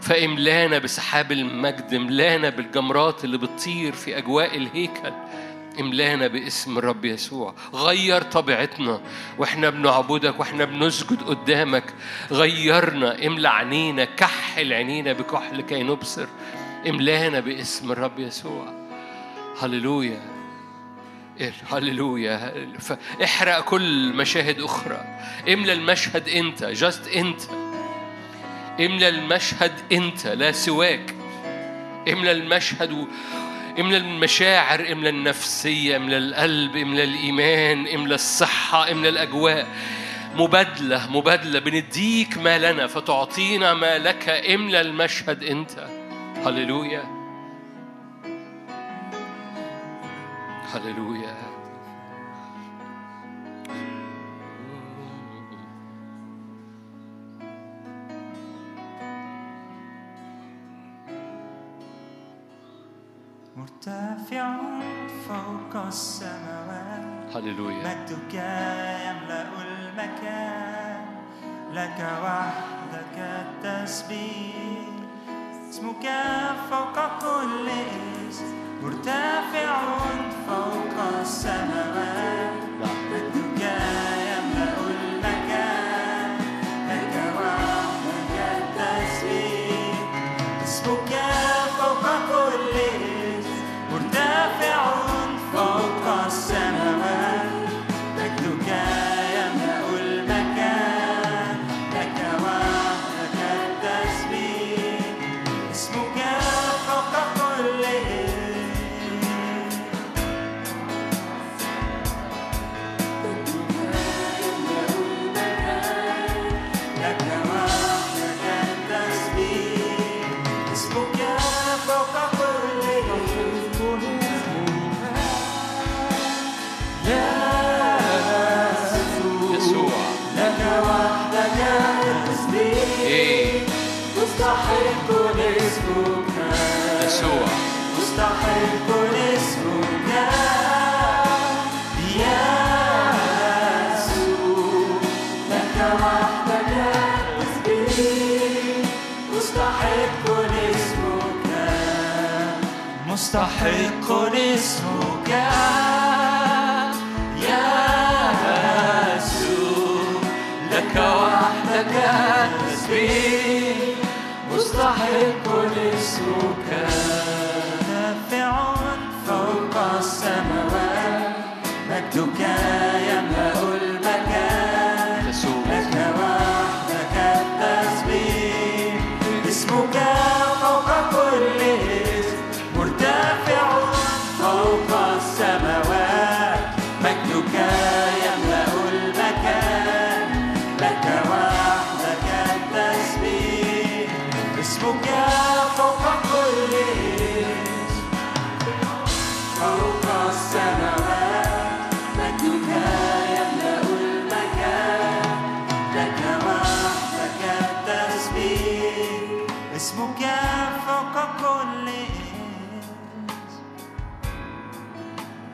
فاملانا بسحاب المجد املانا بالجمرات اللي بتطير في أجواء الهيكل. املانا باسم الرب يسوع. غير طبيعتنا. وإحنا بنعبدك وإحنا بنسجد قدامك. غيرنا. املى عينينا. كحل عينينا بكحل كي نبصر. املانا باسم الرب يسوع. هللويا. هللويا. احرق كل مشاهد أخرى. املى المشهد أنت. جاست أنت. املى المشهد أنت. لا سواك. املى المشهد و... املى المشاعر املى النفسية املى القلب املى الإيمان املى الصحة املى الأجواء. مبادلة مبادلة. بنديك ما لنا فتعطينا ما لك. املى المشهد أنت. هللويا. هللويا. مرتفع فوق السماوات. هللويا. مجدك يملأ المكان. لك وحدك التسبيح. اسمك فوق كل اسم. مرتفع فوق السماوات. مجدك مستحق اسمك يا لك وحدك التسبيح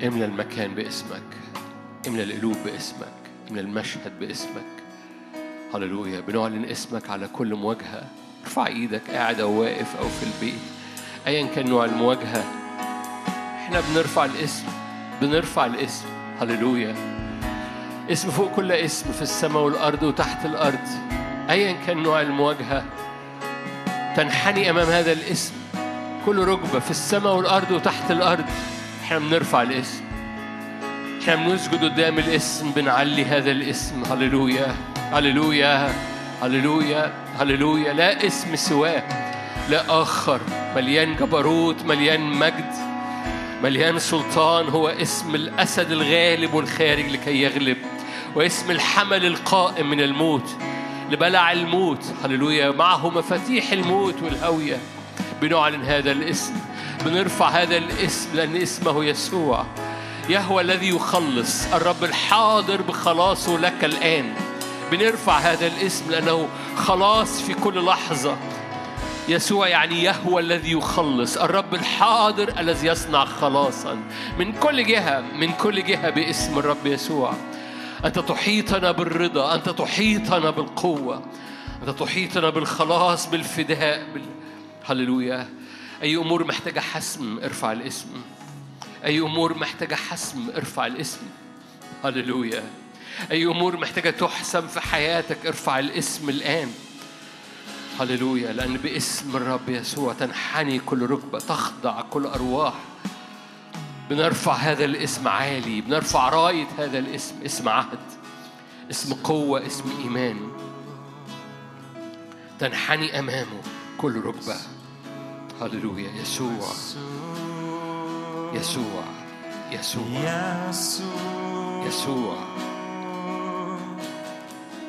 املى المكان باسمك املى القلوب باسمك املى المشهد باسمك. هللويا. بنعلن اسمك على كل مواجهة. ارفع إيدك قاعد أو واقف أو في البيت. ايا كان نوع المواجهة. إحنا بنرفع الاسم. بنرفع الاسم. هللويا. اسم فوق كل اسم في السماء والأرض وتحت الأرض. ايا كان نوع المواجهة. تنحني أمام هذا الاسم. كل ركبة في السماء والأرض وتحت الأرض. إحنا بنرفع الاسم؟ إحنا بنسجد قدام الاسم بنعلي هذا الاسم؟ هللويا هللويا هللويا هللويا. لا اسم سواه لا آخر. مليان جبروت مليان مجد مليان سلطان. هو اسم الأسد الغالب والخارج لكي يغلب واسم الحمل القائم من الموت لبلع الموت. هللويا. معه مفاتيح الموت والهوية. بنعلن هذا الاسم. بنرفع هذا الاسم لأن اسمه يسوع. يهوى الذي يخلص الرب الحاضر بخلاصه لك الآن. بنرفع هذا الاسم لأنه خلاص في كل لحظة. يسوع يعني يهوى الذي يخلص الرب الحاضر الذي يصنع خلاصا. من كل جهة من كل جهة باسم الرب يسوع. أنت تحيطنا بالرضا أنت تحيطنا بالقوة. أنت تحيطنا بالخلاص بالفداء بال... هللويا. أي أمور محتاجة حسم ارفع الاسم. أي أمور محتاجة حسم ارفع الاسم. هللويا. أي أمور محتاجة تحسم في حياتك ارفع الاسم الآن. هللويا. لأن باسم الرب يسوع تنحني كل ركبة تخضع كل أرواح. بنرفع هذا الاسم عالي بنرفع راية هذا الاسم اسم عهد اسم قوة اسم إيمان. تنحني أمامه كل ركبة. هللويا يسوع يسوع يسوع يسوع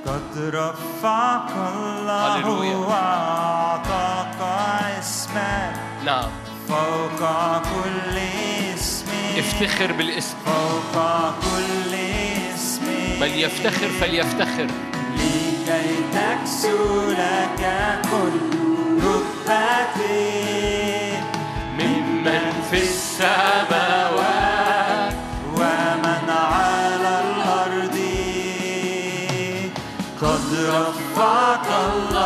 قد رفعك الله. وأعطاك اسما نعم فوق كل اسم افتخر بالاسم فوق كل اسم من يفتخر فليفتخر لكي تكسو لك كل ممن في السماوات ومن على الأرض. قد رفعك الله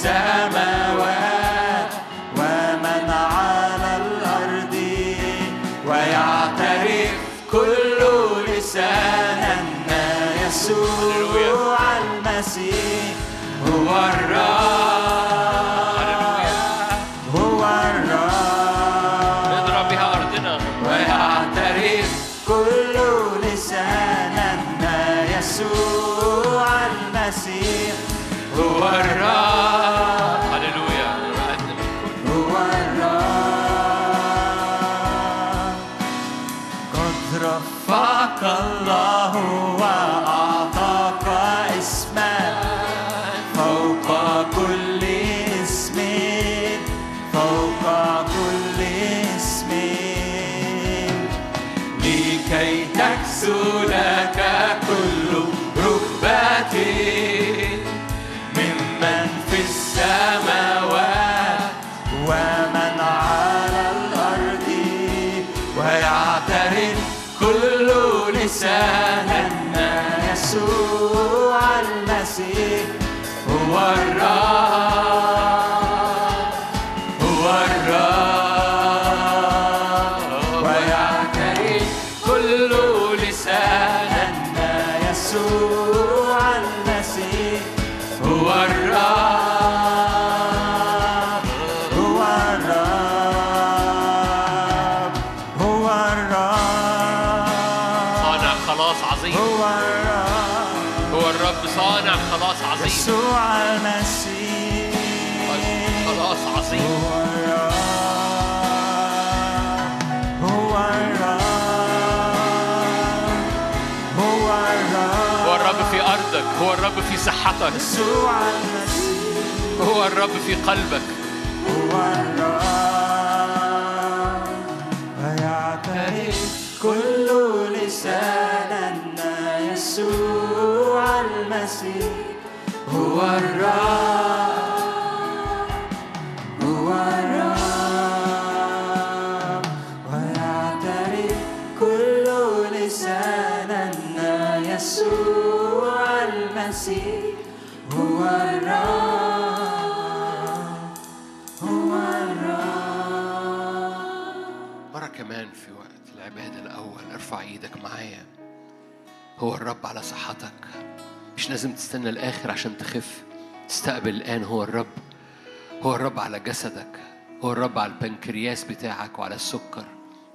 السماوات ومن على الأرض ويعترف كل لسان أن يسوع المسيح هو الرب. أرضك هو الرب في صحتك. يسوع المسيح هو الرب في قلبك. هو الرب ويعترف كل لسان أن يسوع المسيح. هو الرب. ارفع إيدك معايا. هو الرب على صحتك. مش لازم تستنى الآخر عشان تخف. استقبل الآن. هو الرب. هو الرب على جسدك. هو الرب على البنكرياس بتاعك وعلى السكر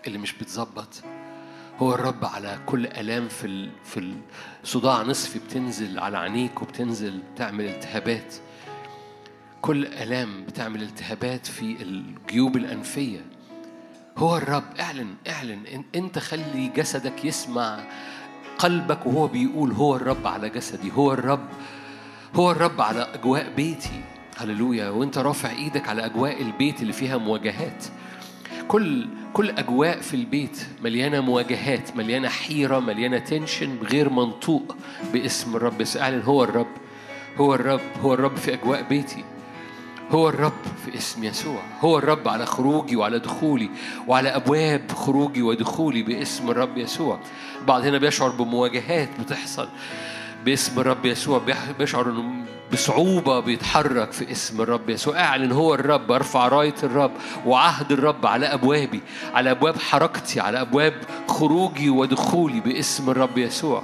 اللي مش بتظبط. هو الرب على كل آلام في ال... في الصداع نصفي بتنزل على عينيك وبتنزل تعمل التهابات. كل آلام بتعمل التهابات في الجيوب الأنفية. هو الرب. اعلن اعلن. انت خلي جسدك يسمع قلبك وهو بيقول هو الرب على جسدي. هو الرب هو الرب على أجواء بيتي. هللويا. وانت رافع إيدك على أجواء البيت اللي فيها مواجهات. كل كل أجواء في البيت مليانة مواجهات مليانة حيرة مليانة تنشن غير منطوق باسم الرب. بس اعلن هو الرب هو الرب هو الرب في أجواء بيتي. هو الرب في اسم يسوع. هو الرب على خروجي وعلى دخولي وعلى أبواب خروجي ودخولي باسم الرب يسوع. بعض هنا بيشعر بمواجهات بتحصل باسم الرب يسوع. بيشعر إنه بصعوبة بيتحرك في اسم الرب يسوع. أعلن هو الرب أرفع راية الرب وعهد الرب على أبوابي على أبواب حركتي على أبواب خروجي ودخولي باسم الرب يسوع.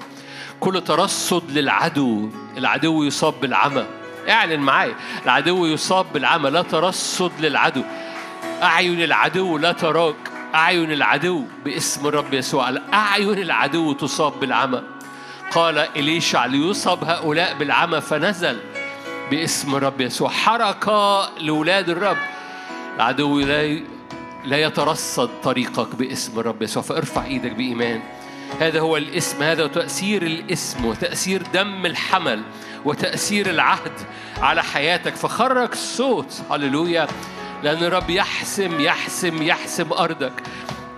كل ترصد للعدو العدو يصاب بالعمى. اعلن معايا. العدو يصاب بالعمى لا ترصد للعدو. أعين العدو لا تراك. أعين العدو باسم الرب يسوع. أعين العدو تصاب بالعمى. قال إليشع ليصاب هؤلاء بالعمى فنزل باسم الرب يسوع. حركة لولاد الرب. العدو لا لا يترصد طريقك باسم الرب يسوع. فارفع إيدك بإيمان. هذا هو الاسم هذا هو تأثير الاسم وتأثير دم الحمل. وتأثير العهد على حياتك. فخرج صوت هللويا لأن الرب يحسم يحسم يحسم أرضك.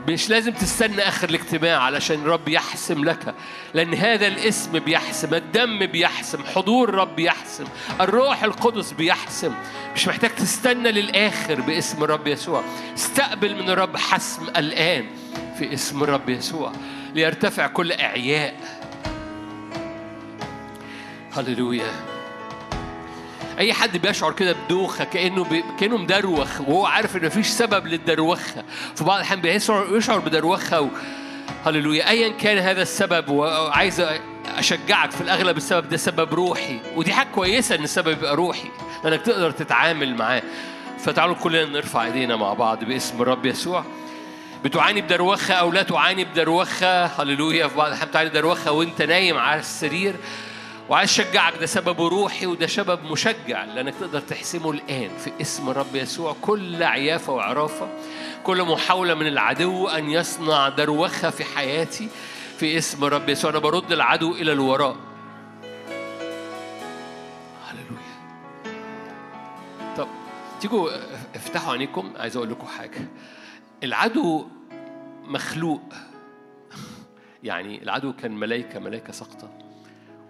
مش لازم تستنى آخر الاجتماع علشان الرب يحسم لك لأن هذا الاسم بيحسم الدم بيحسم حضور الرب يحسم الروح القدس بيحسم. مش محتاج تستنى للآخر باسم الرب يسوع. استقبل من الرب حسم الآن في اسم الرب يسوع. ليرتفع كل إعياء. هللويا أي حد بيشعر كده بدوخة كأنه بي... كأنه مدروخ وهو عارف ان مفيش سبب للدروخة. في بعض الأحيان بيشعر يشعر بدروخة و... هللويا ايا كان هذا السبب وعايز أشجعك في الأغلب السبب ده سبب روحي ودي حاجة كويسة إن السبب يبقى روحي لأنك تقدر تتعامل معاه. فتعالوا كلنا نرفع إيدينا مع بعض باسم الرب يسوع. بتعاني بدروخة أو لا تعاني بدروخة؟ هللويا في بعض الأحيان بتعاني بدروخة وأنت نايم على السرير. وعايز أشجعك ده سببه روحي وده سبب مشجع لأنك تقدر تحسمه الآن في اسم الرب يسوع. كل عيافة وعرافة كل محاولة من العدو أن يصنع دروخة في حياتي في اسم الرب يسوع. أنا برد العدو إلى الوراء. هللويا. طب تيجوا افتحوا عينيكم. عايز أقول لكم حاجة. العدو مخلوق. يعني العدو كان ملائكه ملائكه ساقطة.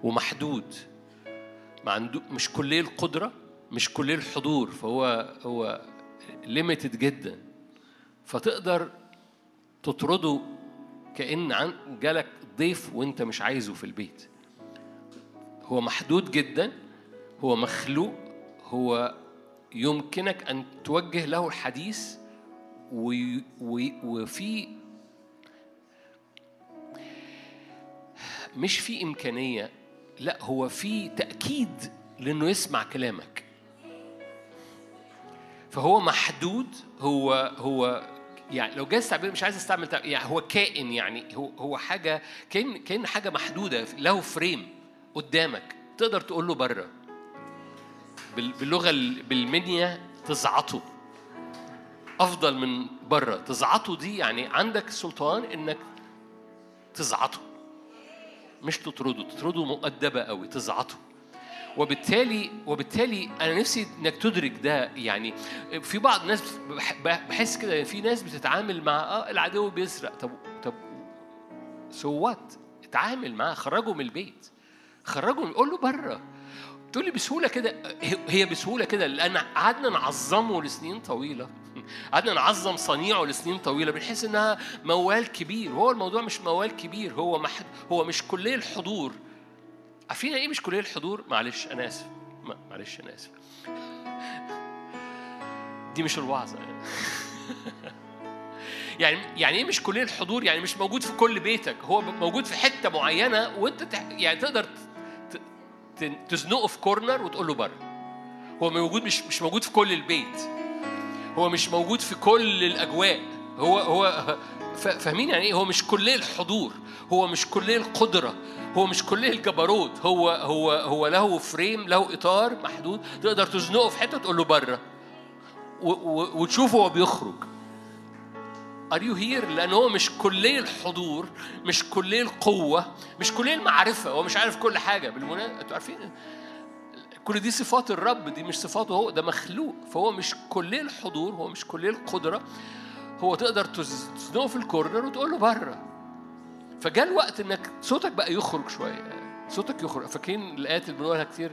ومحدود. ما عنده مش كلية القدرة مش كلية الحضور فهو هو ليميتد جدا. فتقدر تطرده كأن عن جالك ضيف وانت مش عايزه في البيت. هو محدود جدا هو مخلوق هو يمكنك أن توجه له الحديث وفي مش في إمكانية لا هو في تأكيد لأنه يسمع كلامك. فهو محدود هو هو يعني لو جاز تعبير مش عايز استعمل يعني هو كائن يعني هو هو حاجة كائن كائن حاجة محدودة له فريم قدامك تقدر تقول له بره. بال- باللغة ال- بالمنيا تزعطه. أفضل من بره. تزعطه دي يعني عندك سلطان إنك تزعطه. مش تطرده تطرده مؤدبة قوي تزعطه. وبالتالي وبالتالي أنا نفسي إنك تدرك ده يعني في بعض الناس بح- بحس كده في ناس بتتعامل مع آه العدو بيسرق. طب طب so what اتعامل معاه خرجه من البيت. خرجه قول له بره. تقول لي بسهولة كده هي- بسهولة كده لأن قعدنا نعظمه لسنين طويلة. قعدنا نعظم صنيعه لسنين طويلة بنحس إنها موال كبير. هو الموضوع مش موال كبير هو محد هو مش كلية الحضور. عارفين إيه مش كلية الحضور؟ معلش أنا آسف. معلش أنا آسف. دي مش الوعظة. يعني يعني يعني إيه مش كلية الحضور؟ يعني مش موجود في كل بيتك. هو موجود في حتة معينة وأنت. يعني تقدر. تزنقه في كورنر وتقول له بره. هو موجود مش مش موجود في كل البيت. هو مش موجود في كل الأجواء. هو هو فاهمين يعني إيه؟ هو مش كليه الحضور. هو مش كليه القدرة. هو مش كليه الجبروت. هو هو هو له frame له إطار محدود. تقدر تزنقه في حتة تقول له بره. وتشوفه هو بيخرج. are you here لأن هو مش كلية الحضور مش كلية القوة مش كلية المعرفة هو مش عارف كل حاجة. بالمناسبه أنتوا عارفين؟ كل دي صفات الرب دي مش صفاته هو ده مخلوق. فهو مش كلية الحضور هو مش كلية القدرة. هو تقدر تز- تزنقه في ال corner وتقول له بره. فجاء الوقت إنك صوتك بقى يخرج شوية. صوتك يخرج. فاكرين الآيات اللي بنقولها كتير؟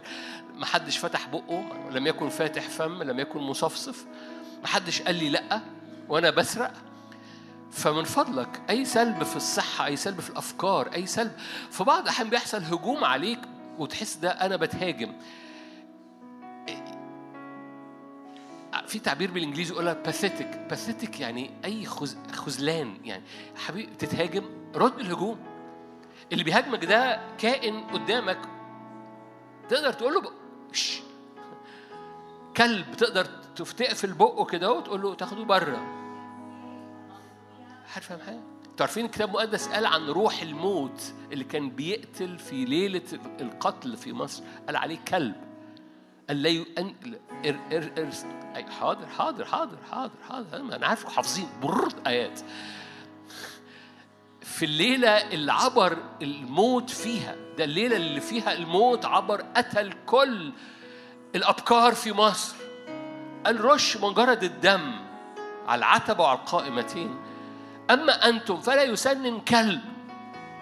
ما حدش فتح بقه لم يكن فاتح فم لم يكن مصفصف. ما حدش قال لي لأ وأنا بسرق. فمن فضلك أي سلب في الصحة أي سلب في الأفكار أي سلب. في بعض الأحيان بيحصل هجوم عليك وتحس ده أنا بتهاجم. في تعبير بالإنجليزي يقولها باثيتك باثيتك يعني أي. خذلان يعني. حبيبي تتهاجم رد الهجوم. اللي بيهاجمك ده كائن قدامك تقدر تقول له. كلب تقدر تقفل بقه كده وتقول له تاخده بره. حد فاهم حاجة؟ أنتوا عارفين الكتاب المقدس قال عن روح الموت اللي كان بيقتل في ليلة القتل في مصر؟ قال عليه كلب. قال لا. أن... إر... إر... إر... حاضر حاضر حاضر حاضر حاضر. أنا عارف حافظين برد آيات. في الليلة اللي عبر الموت فيها ده الليلة اللي فيها الموت عبر قتل كل الأبكار في مصر. قال رش مجرد الدم على العتبة وعلى القائمتين. أما أنتم فلا يسنن كلب.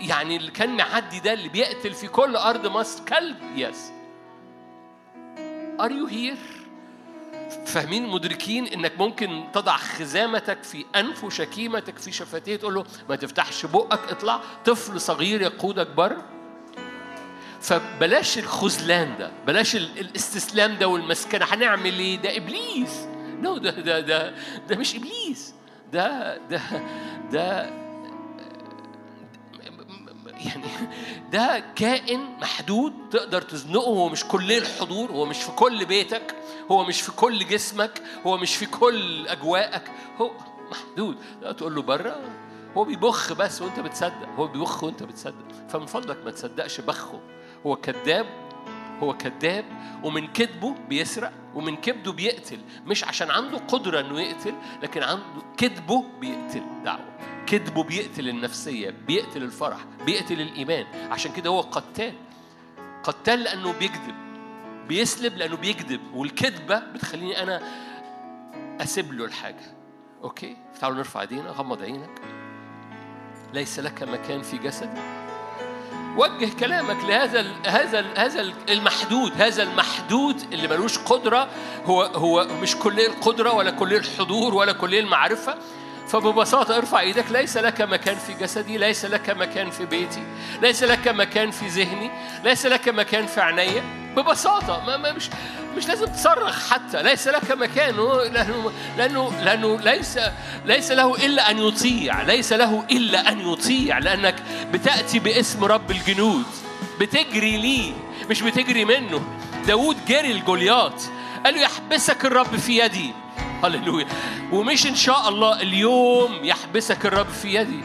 يعني اللي كان معدي ده اللي بيقتل في كل أرض مصر كلب. يس Are you here؟ فاهمين مدركين إنك ممكن تضع خزامتك في أنف وشكيمتك في شفتيه تقول له ما تفتحش بقك اطلع. طفل صغير يقودك بره. فبلاش الخذلان ده بلاش ال- الاستسلام ده والمسكنة. هنعمل إيه؟ ده إبليس. نو no, ده ده ده ده مش إبليس. ده ده ده يعني ده كائن محدود تقدر تزنقه هو مش كل الحضور هو مش في كل بيتك هو مش في كل جسمك هو مش في كل أجواءك هو محدود. لا تقول له بره هو بيبخ بس وانت بتصدق هو بيبخ وانت بتصدق. فمن فضلك ما تصدقش بخه. هو كذاب هو كذاب ومن كذبه بيسرق. ومن كبده بيقتل مش عشان عنده قدرة إنه يقتل لكن عنده كذبه بيقتل دعوة. كذبه بيقتل النفسية بيقتل الفرح بيقتل الإيمان. عشان كده هو قتال. قتال لأنه بيكذب بيسلب لأنه بيكذب. والكذبة بتخليني أنا أسيب له الحاجة. أوكي؟ تعالوا نرفع إيدينا غمض عينك. ليس لك مكان في جسدي وجه كلامك لهذا ال هذا ال هذا ال- المحدود هذا المحدود اللي ملوش قدرة هو هو مش كليه القدره ولا كليه الحضور ولا كليه المعرفه فببساطة ارفع إيدك ليس لك مكان في جسدي ليس لك مكان في بيتي ليس لك مكان في ذهني ليس لك مكان في عينيا ببساطة ما مش مش لازم تصرخ حتى. ليس لك مكان لأنه لأنه لأنه ليس ليس له إلا أن يطيع. ليس له إلا أن يطيع لأنك بتأتي باسم رب الجنود. بتجري ليه؟ مش بتجري منه. داود جري الجوليات قال له يحبسك الرب في يدي. هللويا. ومش إن شاء الله اليوم يحبسك الرب في يدي.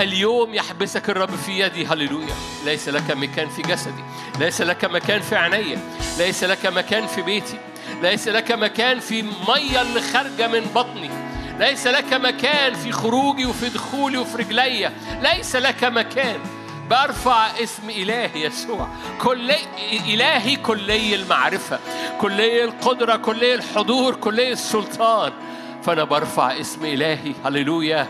اليوم يحبسك الرب في يدي. هللويا. ليس لك مكان في جسدي. ليس لك مكان في عيني. ليس لك مكان في بيتي. ليس لك مكان في مية اللي خارجة من بطني. ليس لك مكان في خروجي وفي دخولي وفي رجلي. ليس لك مكان. برفع اسم إلهي يسوع. كل إلهي كلي المعرفة كلي القدرة كلي الحضور كلي السلطان. فأنا برفع اسم إلهي. هللويا.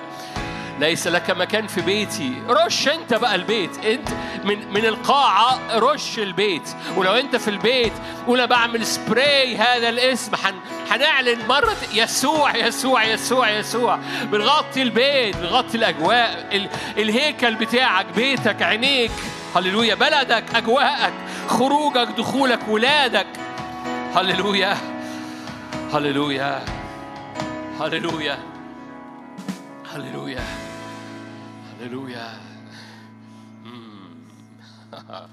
ليس لك مكان في بيتي. رش انت بقى البيت. انت من من القاعة رش البيت. ولو انت في البيت قول بعمل سبراي هذا الاسم حن هنعلن مرة يسوع يسوع يسوع يسوع. بنغطي البيت بنغطي الأجواء. ال... الهيكل بتاعك بيتك عينيك. هللويا. بلدك أجواءك خروجك دخولك ولادك. هللويا. هللويا. هللويا. هللويا. هللويا مم.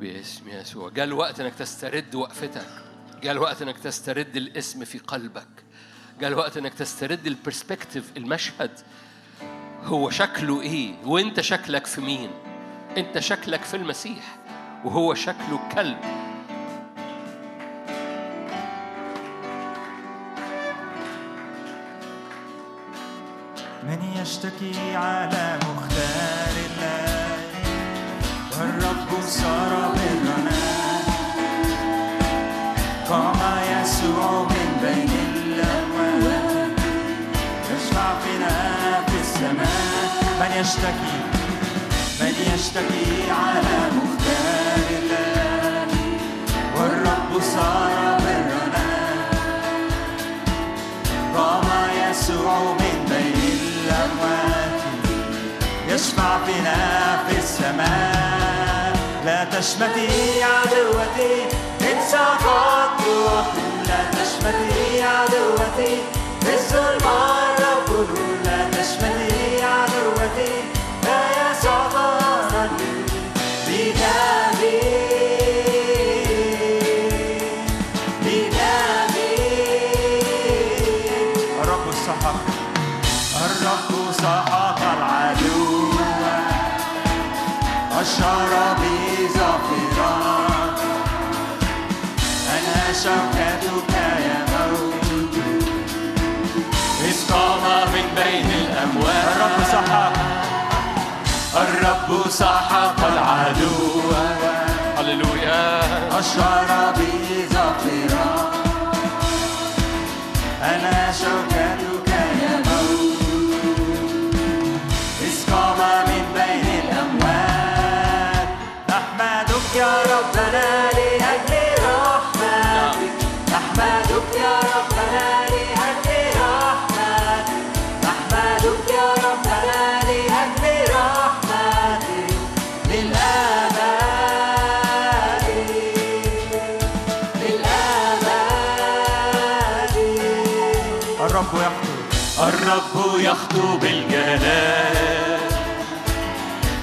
باسم يسوع. جاء الوقت إنك تسترد وقفتك. جاء الوقت إنك تسترد الاسم في قلبك. جاء الوقت إنك تسترد البرسبكتيف المشهد. هو شكله إيه؟ وإنت شكلك في مين؟ إنت شكلك في المسيح. وهو شكله كلب. من يشتكي على مختار الله والرب صار برنا قام يسوع من بين الأموات. يشفع فينا في السماء. من يشتكي من يشتكي على تشمتي عدوتي إن سقطت وأقول لا تشمتي عدوتي في الظلمة هللويا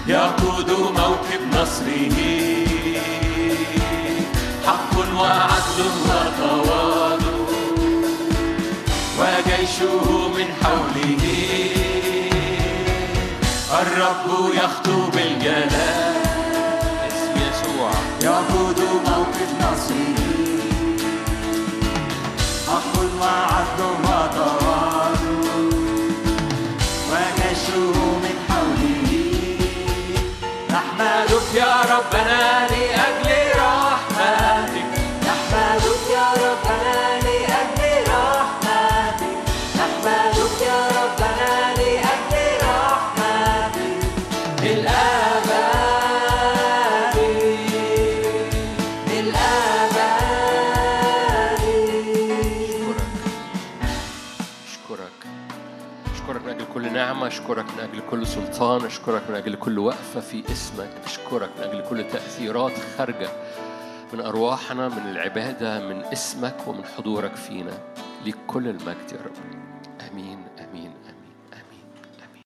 يقود موكب نصره. حق وعدل وتواضع وجيشه من حوله. الرب يخطو بالجلال. اسم يسوع. يقود موكب نصره. حق وعدل وتواضع يا ربنا لأجل أشكرك من أجل كل سلطان أشكرك من أجل كل وقفة في اسمك أشكرك من أجل كل تأثيرات خارجة من أرواحنا من العبادة من اسمك ومن حضورك فينا ليك كل المجد يا رب. آمين.